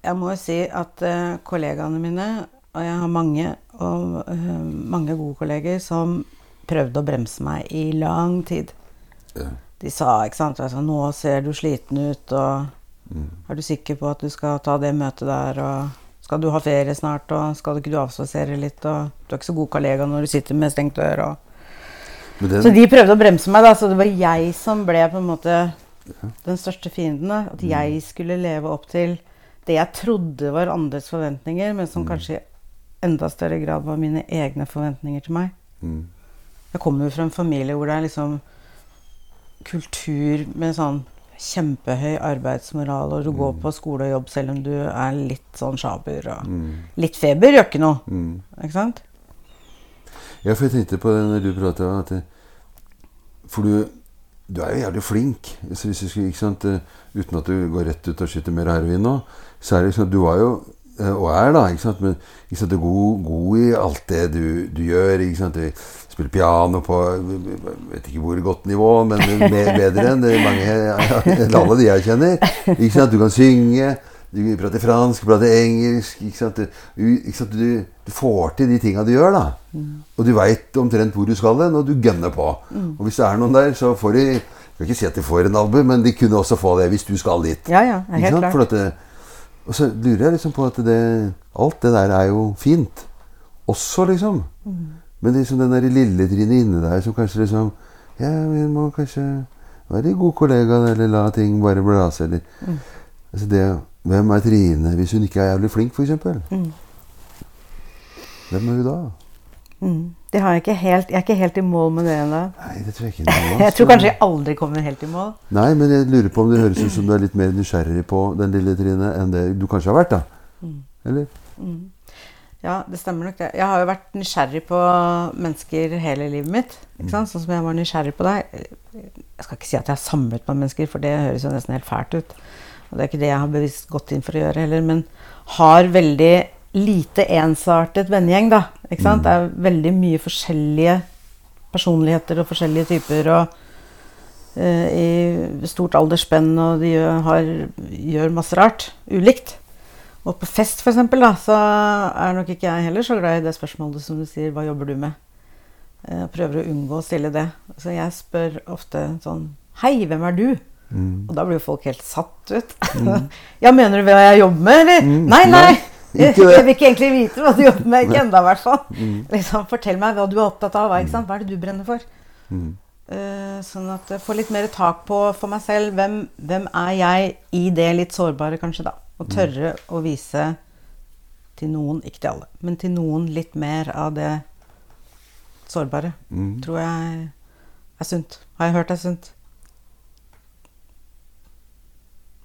jeg må jo si at eh, kollegaene mine, og jeg har mange, og, eh, mange gode kolleger, som prøvde å bremse meg i lang tid. Ja. De sa ikke sant, altså, 'Nå ser du sliten ut', og Mm. 'Er du sikker på at du skal ta det møtet der', og 'Skal du ha ferie snart', og 'Skal du ikke du avspasere litt', og 'Du er ikke så god kollega når du sitter med stengt dør', og den, Så de prøvde å bremse meg, da, så det var jeg som ble på en måte den største fienden. da. At jeg skulle leve opp til det jeg trodde var andres forventninger, men som kanskje i enda større grad var mine egne forventninger til meg. mm. Jeg kommer jo fra en familie hvor det er liksom kultur med sånn kjempehøy arbeidsmoral, og du går på skole og jobb selv om du er litt sånn sjaber. Og Mm. litt feber gjør ikke noe, Mm. ikke sant? Ja, for jeg tenkte på det når du prata at For du, du er jo jævlig flink. Så hvis du skulle, ikke sant, eh, Uten at du går rett ut og skyter mer heroin nå, så er det liksom Du var jo, eh, og er da, ikke sant, men ikke sant, du er god, god i alt det du, du gjør. ikke sant, Du spiller piano på vet ikke hvor godt nivå, men bedre enn mange, alle de jeg kjenner. ikke sant, Du kan synge. Du prater fransk, prater engelsk. ikke sant, Du, ikke sant? du, du får til de tinga du gjør, da. Og du veit omtrent hvor du skal hen, og du gønner på. Og hvis det er noen der, så får de Jeg skal ikke si at de får en albue, men de kunne også få det hvis du skal dit. Ja, ja, helt klart. For at og så lurer jeg liksom på at det, alt det der er jo fint. Også, liksom. Mm. Men liksom den der lille Trine inne der som kanskje liksom Ja, vi må kanskje være god kollega, eller la ting bare blase, eller Mm. altså det, Hvem er Trine hvis hun ikke er jævlig flink, f.eks.? Mm. Hvem er hun da? Mm. Det har jeg, ikke helt, jeg er ikke helt i mål med det ennå. Nei, det tror jeg ikke. noe <laughs> Jeg tror kanskje jeg aldri kommer helt i mål. Nei, men jeg lurer på om det høres ut som du er litt mer nysgjerrig på den lille Trine enn det du kanskje har vært, da? Mm. Eller? Ja, det stemmer nok det. Jeg har jo vært nysgjerrig på mennesker hele livet mitt. Ikke sant? Sånn som jeg var nysgjerrig på deg. Jeg skal ikke si at jeg har samlet på mennesker, for det høres jo nesten helt fælt ut. Og det er ikke det jeg har bevisst gått inn for å gjøre heller, men har veldig lite ensartet vennegjeng, da. Ikke sant? Det er veldig mye forskjellige personligheter og forskjellige typer, og eh, i stort aldersspenn, og de har, gjør masse rart. Ulikt. Og på fest, for eksempel, da, så er nok ikke jeg heller så glad i det spørsmålet som du sier 'hva jobber du med?' Jeg prøver å unngå å stille det. Så jeg spør ofte sånn 'Hei, hvem er du?' Mm. Og da blir jo folk helt satt ut. <laughs> ja, mener du hva jeg jobber med, eller? Mm. Nei, nei! Ikke det. <laughs> jeg vil ikke egentlig vite hva du jobber med. Ikke ennå, i hvert fall. Mm. Liksom, fortell meg hva du er opptatt av. Hva, sant? hva er det du brenner for? Mm. Uh, sånn at jeg får litt mer tak på for meg selv. Hvem, hvem er jeg i det litt sårbare, kanskje, da? Og tørre å vise til noen, ikke til alle, men til noen litt mer av det sårbare. Mm. Tror jeg er sunt. Har jeg hørt er sunt.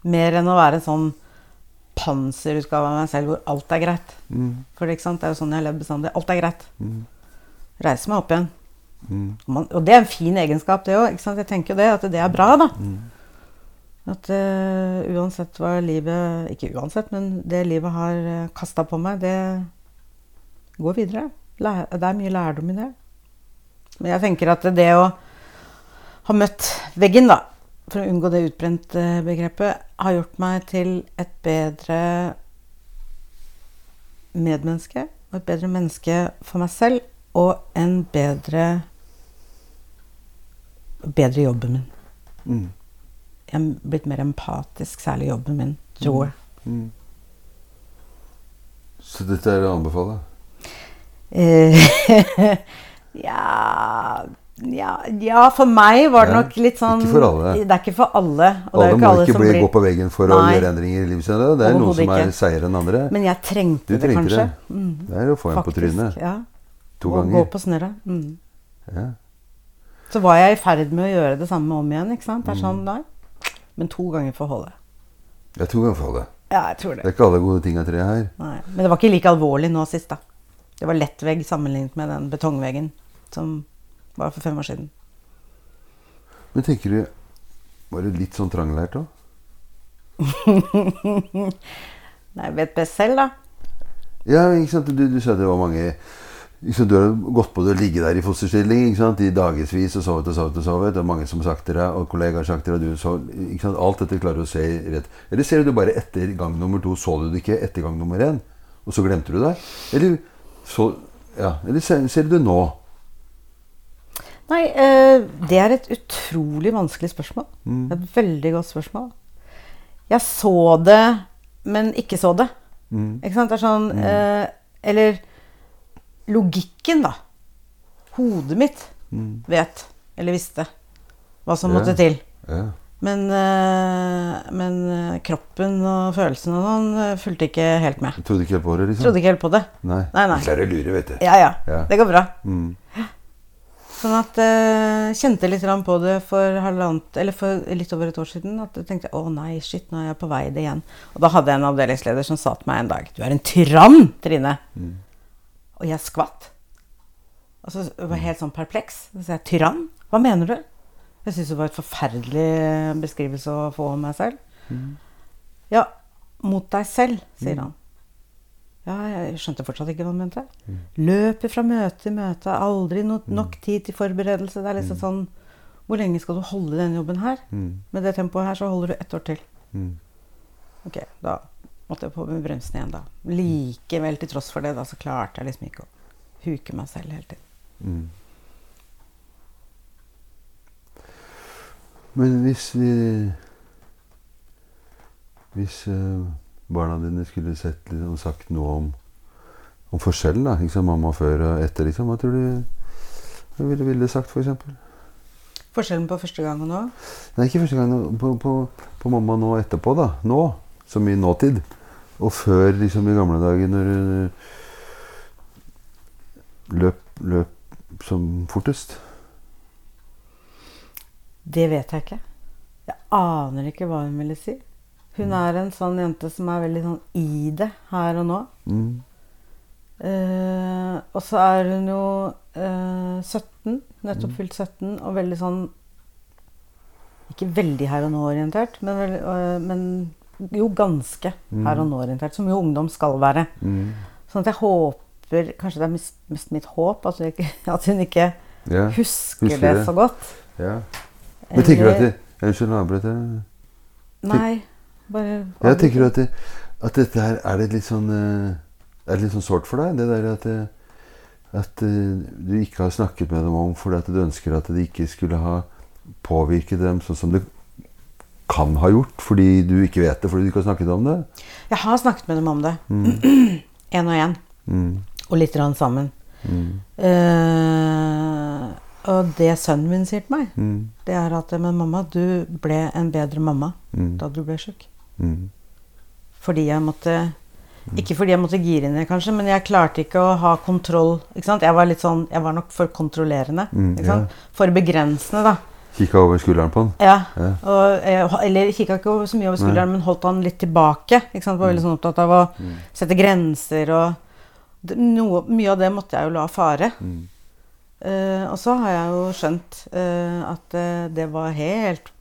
Mer enn å være sånn panserutgave av meg selv hvor alt er greit. Mm. For det er jo sånn jeg har levd bestandig. Alt er greit. Mm. Reise meg opp igjen. Mm. Og, man, og det er en fin egenskap, det òg. Jeg tenker jo det, at det er bra, da. Mm. At uh, uansett hva livet Ikke uansett, men det livet har uh, kasta på meg, det går videre. Læ- det er mye lærdom i det. Men jeg tenker at det å ha møtt veggen, da, for å unngå det utbrente begrepet, har gjort meg til et bedre medmenneske. Og et bedre menneske for meg selv. Og en bedre bedre jobben min. Mm. Jeg er blitt mer empatisk, særlig i jobben min, tror jeg. Mm. Så dette er å anbefale? Eh, <laughs> Ja, ja, ja, for meg var det Ja, nok litt sånn ikke for alle. Det er ikke for alle. Og det Alle må ikke alle ikke bli, blir gå på veggen for å gjøre endringer i livet sitt. Det er noen som er seigere enn andre. Men jeg trengte Du det kanskje. det. Mm, Det er å få en på trynet. Ja. To Å gå på snørret. Mm. Ja. Så var jeg i ferd med å gjøre det samme om igjen. ikke sant? Det er Mm. sånn, nei. Men to ganger får holde. Ja, to ganger for holde. Ja, jeg tror Det det. er ikke alle gode ting av tre her. Nei. Men det var ikke like alvorlig nå sist, da. Det var lett vegg sammenlignet med den betongveggen som var for fem år siden. Men tenker du Var det litt sånn tranglært òg? <laughs> Nei, jeg vet best selv, da. Ja, ikke sant. Du, du sa det var mange sant? Du har gått på det å ligge der i fosterstilling ikke sant? i dagevis og sovet og sovet. og sovet. Det er mange som har sagt til deg, og kollegaer har sagt til deg du så, ikke sant? Alt dette klarer du å se rett. Eller ser du det bare etter gang nummer to? Så du det ikke etter gang nummer én? Og så glemte du det? Eller, så, ja, eller ser, ser du det nå? Nei, eh, det er et utrolig vanskelig spørsmål. Mm. Et veldig godt spørsmål. Jeg så det, men ikke så det. Mm. Ikke sant? Det er sånn eh, Eller logikken, da. Hodet mitt vet, eller visste, hva som Ja. måtte til. Ja. Men, eh, men kroppen og følelsene og sånn fulgte ikke helt med. Trodde ikke helt på det, liksom? Trodde ikke helt på det. Nei. Nei, nei. Klarer å lure, vet du. Ja, ja. Ja. Det går bra. Mm. Sånn at eh, Kjente litt på det for, halvant, eller for litt over et år siden. At jeg tenkte å nei, shit, nå er jeg på vei det igjen. Og da hadde jeg en avdelingsleder som sa til meg en dag Du er en tyrann, Trine. Og jeg skvatt. Og så var jeg helt sånn perpleks. Så sa jeg tyrann? Hva mener du? Jeg syntes det var et forferdelig beskrivelse å få om meg selv. Ja, mot deg selv, sier han. Ja, jeg skjønte fortsatt ikke hva han mente. Løper fra møte til møte, aldri no nok tid til forberedelse. Det er liksom sånn Hvor lenge skal du holde denne jobben her? Mm. Med det tempoet her så holder du ett år til. Mm. Ok, da måtte jeg på med bremsen igjen, da. Likevel, til tross for det, da, så klarte jeg liksom ikke å huke meg selv hele tiden. Mm. Men hvis vi Hvis eh, barna dine skulle sett liksom, sagt noe om, om forskjellen, da, liksom, mamma før og etter, liksom, hva tror du Hva ville ville sagt, f.eks.? Forskjellen på første gang og nå? Nei, ikke første gang. På, på, på mamma nå etterpå, da. Nå. Som i nåtid. Og før, liksom i gamle dager, når hun løp, løp som fortest. Det vet jeg ikke. Jeg aner ikke hva hun ville si. Hun er en sånn jente som er veldig sånn i det her og nå. Mm. Eh, og så er hun jo eh, 17, nettopp fylt 17, og veldig sånn Ikke veldig her og nå-orientert, men, veldig, øh, men jo ganske her og nå-orientert. Som jo ungdom skal være. Mm. Sånn at jeg håper Kanskje det er mest, mest mitt håp at hun ikke, <laughs> at hun ikke Ja. husker, husker det det. så godt. ja. Men tenker du at det, Unnskyld, nå avbrøt jeg. Nei, bare Jeg tenker at, det, at dette her er det litt sånn eh, Er det litt sånn sårt for deg? Det der at, at eh, du ikke har snakket med dem om fordi at du ønsker at det ikke skulle ha påvirket dem sånn som det kan ha gjort, fordi du ikke vet det, fordi du ikke har snakket om det? Jeg har snakket med dem om det. Én og én. Mm. Og litt rann sammen. Mm. Uh, og det sønnen min sier til meg, Mm. det er at Men mamma, du ble en bedre mamma Mm. da du ble sjuk. Mm. Fordi jeg måtte Ikke fordi jeg måtte gire ned, kanskje, men jeg klarte ikke å ha kontroll. Ikke sant? Jeg var sånn, jeg var nok for kontrollerende. Mm, sant? For begrensende, da. Kikka over skulderen på han. Ja. Ja. Og, eh, eller kikka ikke så mye over skulderen, men holdt han litt tilbake. Ikke sant? Var veldig sånn opptatt av å Mm. sette grenser og noe, Mye av det måtte jeg jo la fare. Mm. Uh, og så har jeg jo skjønt uh, at uh, det var helt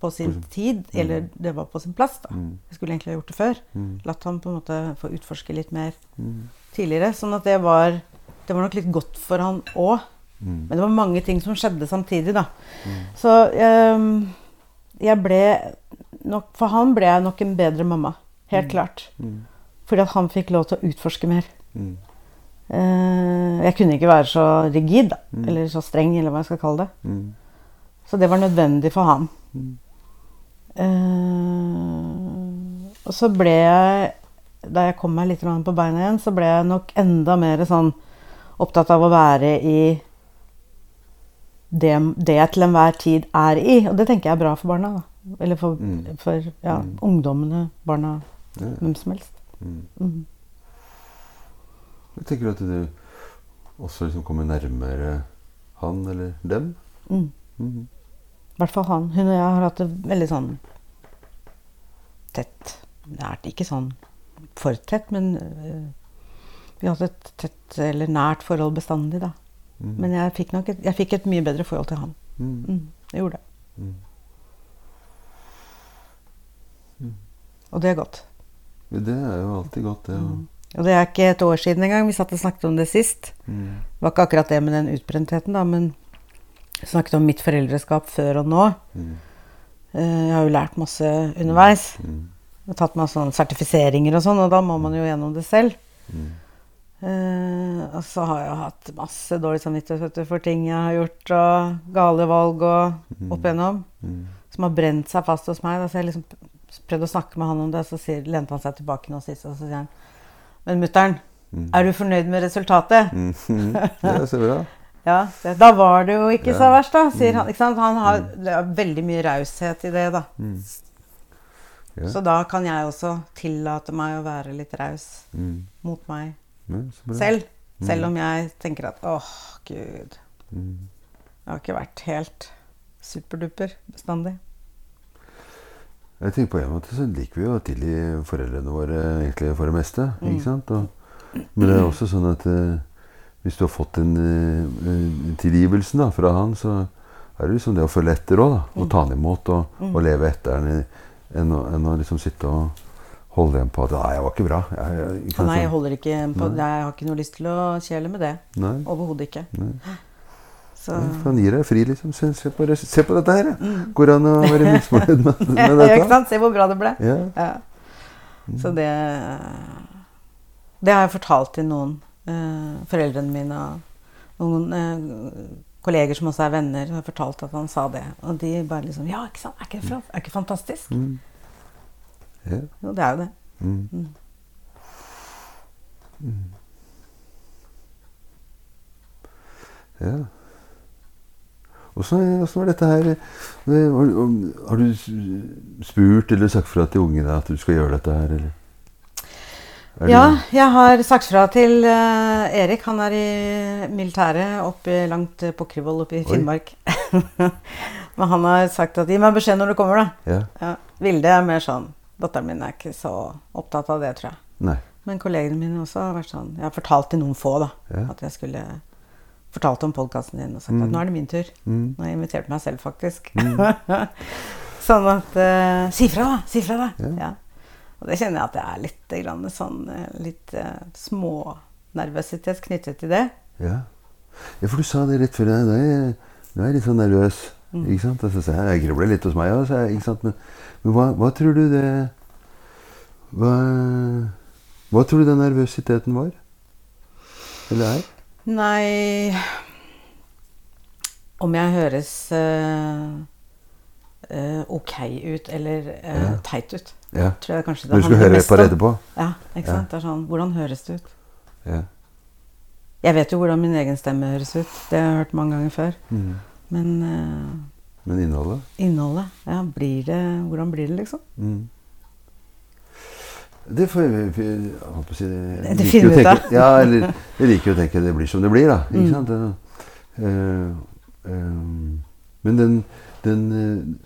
på sin tid, eller det var på sin plass. da. Mm. Jeg skulle egentlig ha gjort det før. Mm. Latt ham på en måte få utforske litt mer Mm. tidligere. Sånn at det var, det var nok litt godt for han òg. Mm. Men det var mange ting som skjedde samtidig, da. Så jeg, jeg ble nok For han ble jeg nok en bedre mamma. Helt klart. Mm. Fordi at han fikk lov til å utforske mer. Mm. Eh, jeg kunne ikke være så rigid, da. Eller så streng, eller hva jeg skal kalle det. Mm. Så det var nødvendig for ham. Mm. Eh, og så ble jeg Da jeg kom meg litt på beina igjen, så ble jeg nok enda mer sånn opptatt av å være i det, det jeg til enhver tid er i. Og det tenker jeg er bra for barna. da. Eller for, Mm. for ja, Mm. ungdommene, barna, Ja. hvem som helst. Mm. Mm. Jeg tenker at du også liksom kommer nærmere han eller dem. Mm. I hvert fall han. Hun og jeg har hatt det veldig sånn tett. Nært, ikke sånn for tett, men øh, vi har hatt et tett eller nært forhold bestandig, da. Mm. Men jeg fikk et, jeg fikk et mye bedre forhold til han. Mm. Mm, jeg gjorde det. Mhm. Og det er godt. Det er jo alltid godt, det. å- Og det er ikke et år siden engang. Vi satt og snakket om det sist. Det var ikke akkurat det med den utbrentheten, da, men snakket om mitt foreldreskap før og nå. Mhm. Eh, Jeg har jo lært masse underveis. Mm. Jeg har tatt sånn sertifiseringer og sånn, og da må man jo gjennom det selv. Mm. Eh, og så har jeg hatt masse dårlig samvittighet for ting jeg har gjort, og gale valg og opp igjennom, Mhm. som har brent seg fast hos meg. Da. Så jeg liksom prøvde å snakke med han om det, så sier, lente han seg tilbake nå sist, og så sier han Men mutter'n, Mhm. er du fornøyd med resultatet? <laughs> Ja, så bra. <laughs> Ja, det, da var det jo ikke så verst, da, sier han. Ikke sant? Han har det er veldig mye raushet i det, da. Mhm. Ja. Så da kan jeg også tillate meg å være litt raus mm. mot meg Ja, selv. Selv om jeg tenker at åh, gud. mm. Jeg har ikke vært helt superduper bestandig. Jeg tenker på en måte så liker vi jo å tilgi foreldrene våre egentlig for det meste. Mm. ikke sant? Og, men det er også sånn at eh, hvis du har fått en, eh, en tilgivelse da, fra han, så er det liksom det å følge etter òg. Å Mm. ta han imot og, og leve etter han enn å, enn å liksom sitte og holde igjen på at 'nei, jeg var ikke bra'. Jeg, jeg, ikke Nei, jeg sånn. holder ikke på Nei. Jeg har ikke noe lyst til å kjele med det. Overhodet ikke. nei. Så Han gir deg fri, liksom. Se, se, på, se på dette her. ja. Mm. Går det an å være <laughs> misfornøyd med, med dette? ikke sant? Se hvor bra det ble. Ja. Ja. Så det Det har jeg fortalt til noen. Eh, foreldrene mine og noen eh, kolleger som også er venner, har fortalt at han sa det. Og de bare liksom Ja, ikke sant? Er ikke det, er ikke fantastisk? Mm. Ja. Jo, det er jo det. Mm. Mm. Mm. Ja. Åssen var dette her Har, har du spurt eller sagt fra til ungene at du skal gjøre dette her, eller? Ja, jeg har sagt fra til uh, Erik. Han er i militæret oppe langt uh, på Kryvoll oppe i Finnmark. <laughs> Men han har sagt at gi meg beskjed når du kommer, da. Ja. Ja. Vilde er mer sånn Datteren min er ikke så opptatt av det, tror jeg. Nei. Men kollegene mine også har vært sånn Jeg har fortalt til noen få, da. Ja. At jeg skulle Fortalt om podkasten din og sagt Mm. at nå er det min tur. Mm. Nå har jeg invitert meg selv, faktisk. <laughs> sånn at uh, Si fra, da! Si fra, da! Ja. Og det kjenner jeg at det er litt grann, sånn eh, litt uh, smånervøsitet knyttet til det. Ja. ja, for du sa det rett før. Nå er jeg, nå er jeg litt sånn nervøs. Mm. Ikke sant? Altså, så jeg, jeg grubler litt hos meg òg. Men, men hva, hva tror du det hva, hva tror du den nervøsiteten var? Eller er? Nei Om jeg høres uh, uh, ok ut eller uh, Ja. teit ut, Ja. tror jeg kanskje det Men du skal høre et på det etterpå? Ja, ikke Ja. sant? Det er sånn, Hvordan høres det ut? Ja. Jeg vet jo hvordan min egen stemme høres ut. Det har jeg hørt mange ganger før. Mm. Men uh, Men innholdet? innholdet, ja, blir det, hvordan blir det, liksom? Mm. Det får vi, holdt på å si, Det liker finner vi ut av. Ja, eller jeg liker jo å tenke det blir som det blir, da. Ikke Mm. sant? Det, uh, eh, men den, den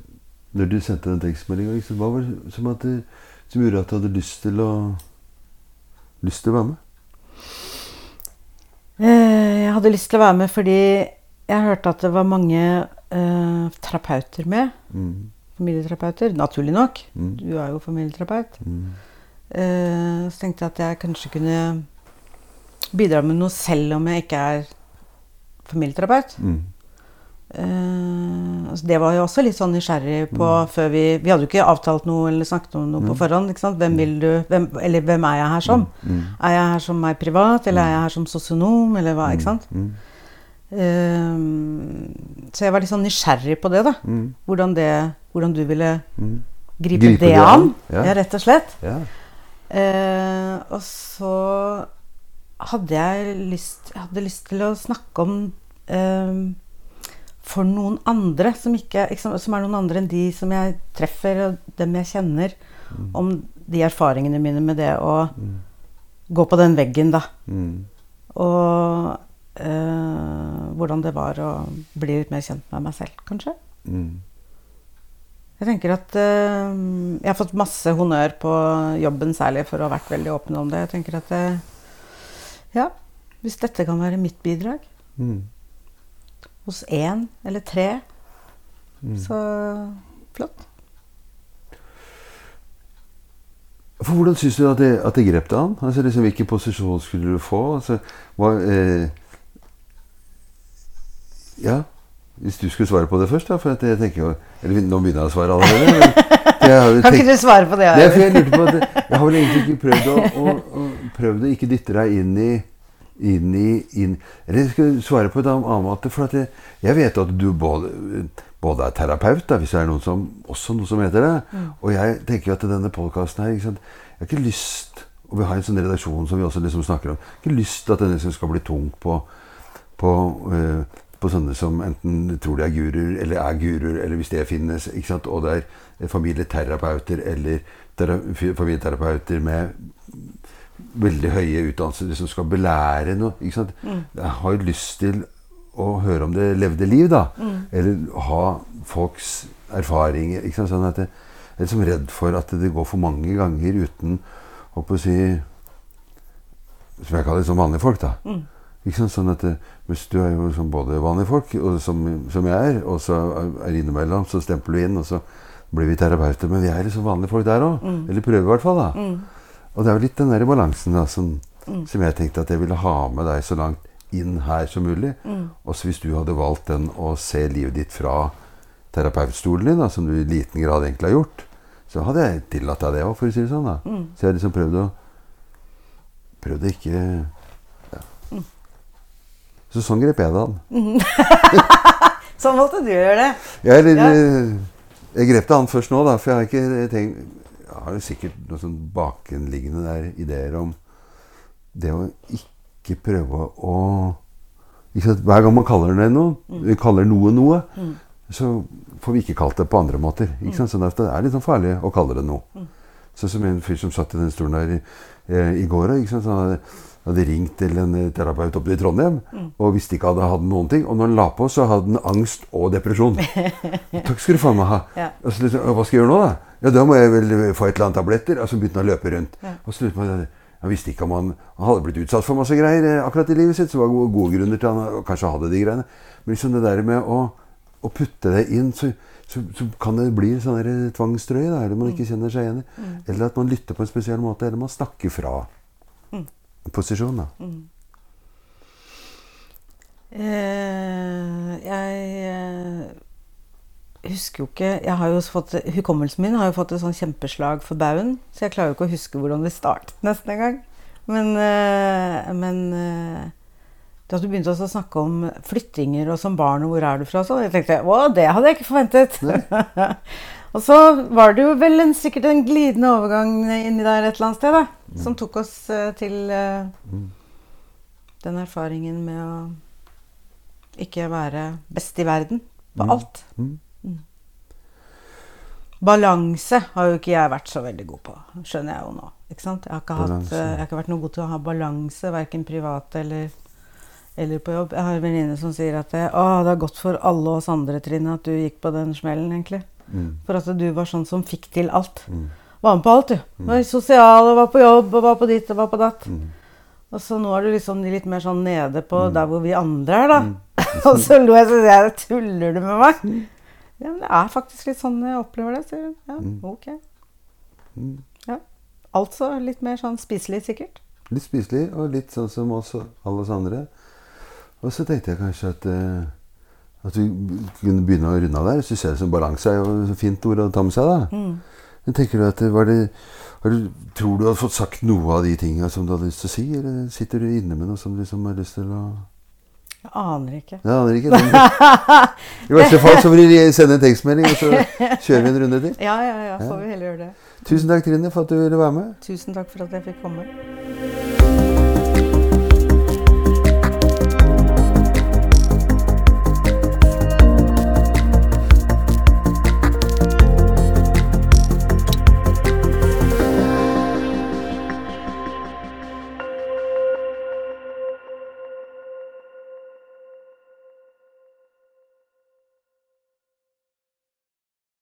Når du sendte den tekstmeldinga, liksom, hva var det som, at det, som gjorde at du hadde lyst til å lyst til å være med? Eh, jeg hadde lyst til å være med fordi jeg hørte at det var mange uh, terapeuter med. Mm. Familieterapeuter. Naturlig nok. Mm. Du er jo familieterapeut. Mm. Uh, så tenkte jeg at jeg kanskje kunne bidra med noe selv om jeg ikke er familieterapeut. Mm. Eh, altså det var jeg også litt sånn nysgjerrig på før vi Vi hadde jo ikke avtalt noe eller snakket om noe på Mm. forhånd. ikke sant? Hvem vil du, hvem, eller hvem er jeg her som? Mm. Er jeg her som meg privat, eller er jeg her som sosionom, eller hva? ikke sant? Mm. Eh, så jeg var litt sånn nysgjerrig på det, da. Mm. Hvordan, det, hvordan du ville Mm. gripe, Gripe det an. an, ja. Ja. rett og slett. Ja. Uh, og så hadde jeg lyst, jeg hadde lyst til å snakke om for noen andre som, ikke, som er noen andre enn de som jeg treffer, og dem jeg kjenner, om de erfaringene mine med det å gå på den veggen, da. Mm. Og øh, hvordan det var å bli litt mer kjent med meg selv, kanskje. Mm. Jeg tenker at øh, Jeg har fått masse honnør på jobben, særlig for å ha vært veldig åpen om det. Jeg tenker at øh, Ja, hvis dette kan være mitt bidrag Mm. Hos én eller tre, Mm. så flott. For Hvordan syns du at det, at det grep deg an? Altså, liksom, hvilken posisjon skulle du få? Altså, hva, eh, ja, Hvis du skulle svare på det først, da. For jeg tenker jo Eller nå begynner jeg å svare allerede. Men <laughs> jeg jo Kan ikke du svare på det? Nei, jeg at Jeg har vel egentlig ikke prøvd å, å, å, prøvd å ikke dytte deg inn i inn i inn, Eller jeg skal svare på en annen måte. For jeg, jeg vet at du både, både er terapeut, da, hvis det er noen som, også noe som heter det. Og jeg tenker jo at denne podkasten her Jeg har ikke lyst Og vi har en sånn redaksjon som vi også liksom snakker om. Jeg har ikke lyst til at den liksom skal bli tung på, på, eh, på sånne som enten tror de er guruer, eller er guruer, eller hvis det finnes. Og det er familieterapeuter eller tera, familieterapeuter med veldig høye utdannelser som skal belære noe. sant? Jeg har jo lyst til å høre om det levde liv, da. Eller ha folks erfaringer. ikke sant? Sånn at jeg jeg er liksom redd for at det går for mange ganger uten å si Som jeg kaller det som vanlige folk, da. Ikke sant? Sånn at Hvis du er jo liksom både vanlige folk, og som, som jeg er, og så er innimellom, så stempler du inn, og så blir vi terapeuter. Men vi er liksom vanlige folk der òg. Eller prøver i hvert fall, da. Og det er jo litt den der balansen da, som, som jeg tenkte at jeg ville ha med deg så langt inn her som mulig. Også hvis du hadde valgt den å se livet ditt fra terapeutstolen din, da, som du i liten grad egentlig har gjort, så hadde jeg tillatt deg det òg, for å si det sånn. da. Så jeg har liksom prøvd å Prøvd å ikke ja. Så sånn grep jeg det an. <laughs> Sånn måtte du gjøre det. Jeg, eller, Ja. eh, jeg grep det an først nå, da, for jeg har ikke tenkt har jo sikkert noen sånn bakenliggende der ideer om det å ikke prøve å ikke Hver gang man kaller det noe, mm. kaller noe noe, så får vi ikke kalt det på andre måter. Ikke sant? Sånn at det er litt sånn farlig å kalle det noe. Sånn som en fyr som satt i den stolen der i, eh, i går. Ikke sant? Så han hadde, hadde ringt til en eh, terapeut oppe i Trondheim og visste ikke hadde hatt noen ting. Og når han la på, så hadde han angst og depresjon. <laughs> Takk skal du faen meg ha. Ja. Altså, hva skal jeg gjøre nå, da? Ja, da må jeg vel få et eller annet tabletter. Og så begynte han å løpe rundt. Og så man, han visste ikke om han, han hadde blitt utsatt for masse greier eh, akkurat i livet sitt. Så det var gode, gode grunner til han kanskje hadde de greiene. Men liksom det der med å, å putte det inn, så, så, så kan det bli sånn der tvangstrøye eller man ikke kjenner seg igjen i. Eller at man lytter på en spesiell måte, eller man snakker fra en posisjon. Mm. Eh, jeg husker jo ikke jeg har jo fått, Hukommelsen min har jo fått et sånn kjempeslag for baugen, så jeg klarer jo ikke å huske hvordan det startet nesten engang. Men, eh, men eh, da du begynte å snakke om flyttinger og som barn og hvor er du fra, så sånn, jeg tenkte å, det hadde jeg ikke forventet. <laughs> og så var det jo vel en, sikkert en glidende overgang inni der et eller annet sted, da, som tok oss uh, til eh, den erfaringen med å ikke være best i verden på alt. Mm. Balanse har jo ikke jeg vært så veldig god på, skjønner jeg jo nå. Ikke sant? Jeg har ikke, hatt, eh, jeg har ikke vært noe god til å ha balanse, verken privat eller, eller på jobb. Jeg har en venninne som sier at det, å, det har gått for alle oss andre, Trine, at du gikk på den smellen, egentlig. Mm. For at du var sånn som fikk til alt. Var med på alt, du. Var sosial, og var på jobb, og var på ditt og var på datt. Og så nå er du liksom litt mer sånn nede på der hvor vi andre er, da. <laughs> og så lo jeg, så sier jeg, tuller du med meg? Ja, men det er faktisk litt sånn jeg opplever det. sier hun. ja, ok. Ja. Altså litt mer sånn spiselig, sikkert. Litt spiselig, og litt sånn som oss alle oss andre. Og så tenkte jeg kanskje at, eh, at vi kunne begynne å runde av der. Ser jeg som balanse er jo et fint ord å ta med seg, da. Men tenker du at det var det, har du, Tror du har fått sagt noe av de tinga som du hadde lyst til å si, eller sitter du inne med noe som du liksom har lyst til å Jeg aner ikke. Jeg aner ikke. <laughs> I verste fall så vil de sende en tekstmelding, og så kjører vi en runde til. Ja, ja, ja. Får vi heller gjøre det. Tusen takk, Trine, for at du ville være med. Tusen takk for at jeg fikk komme.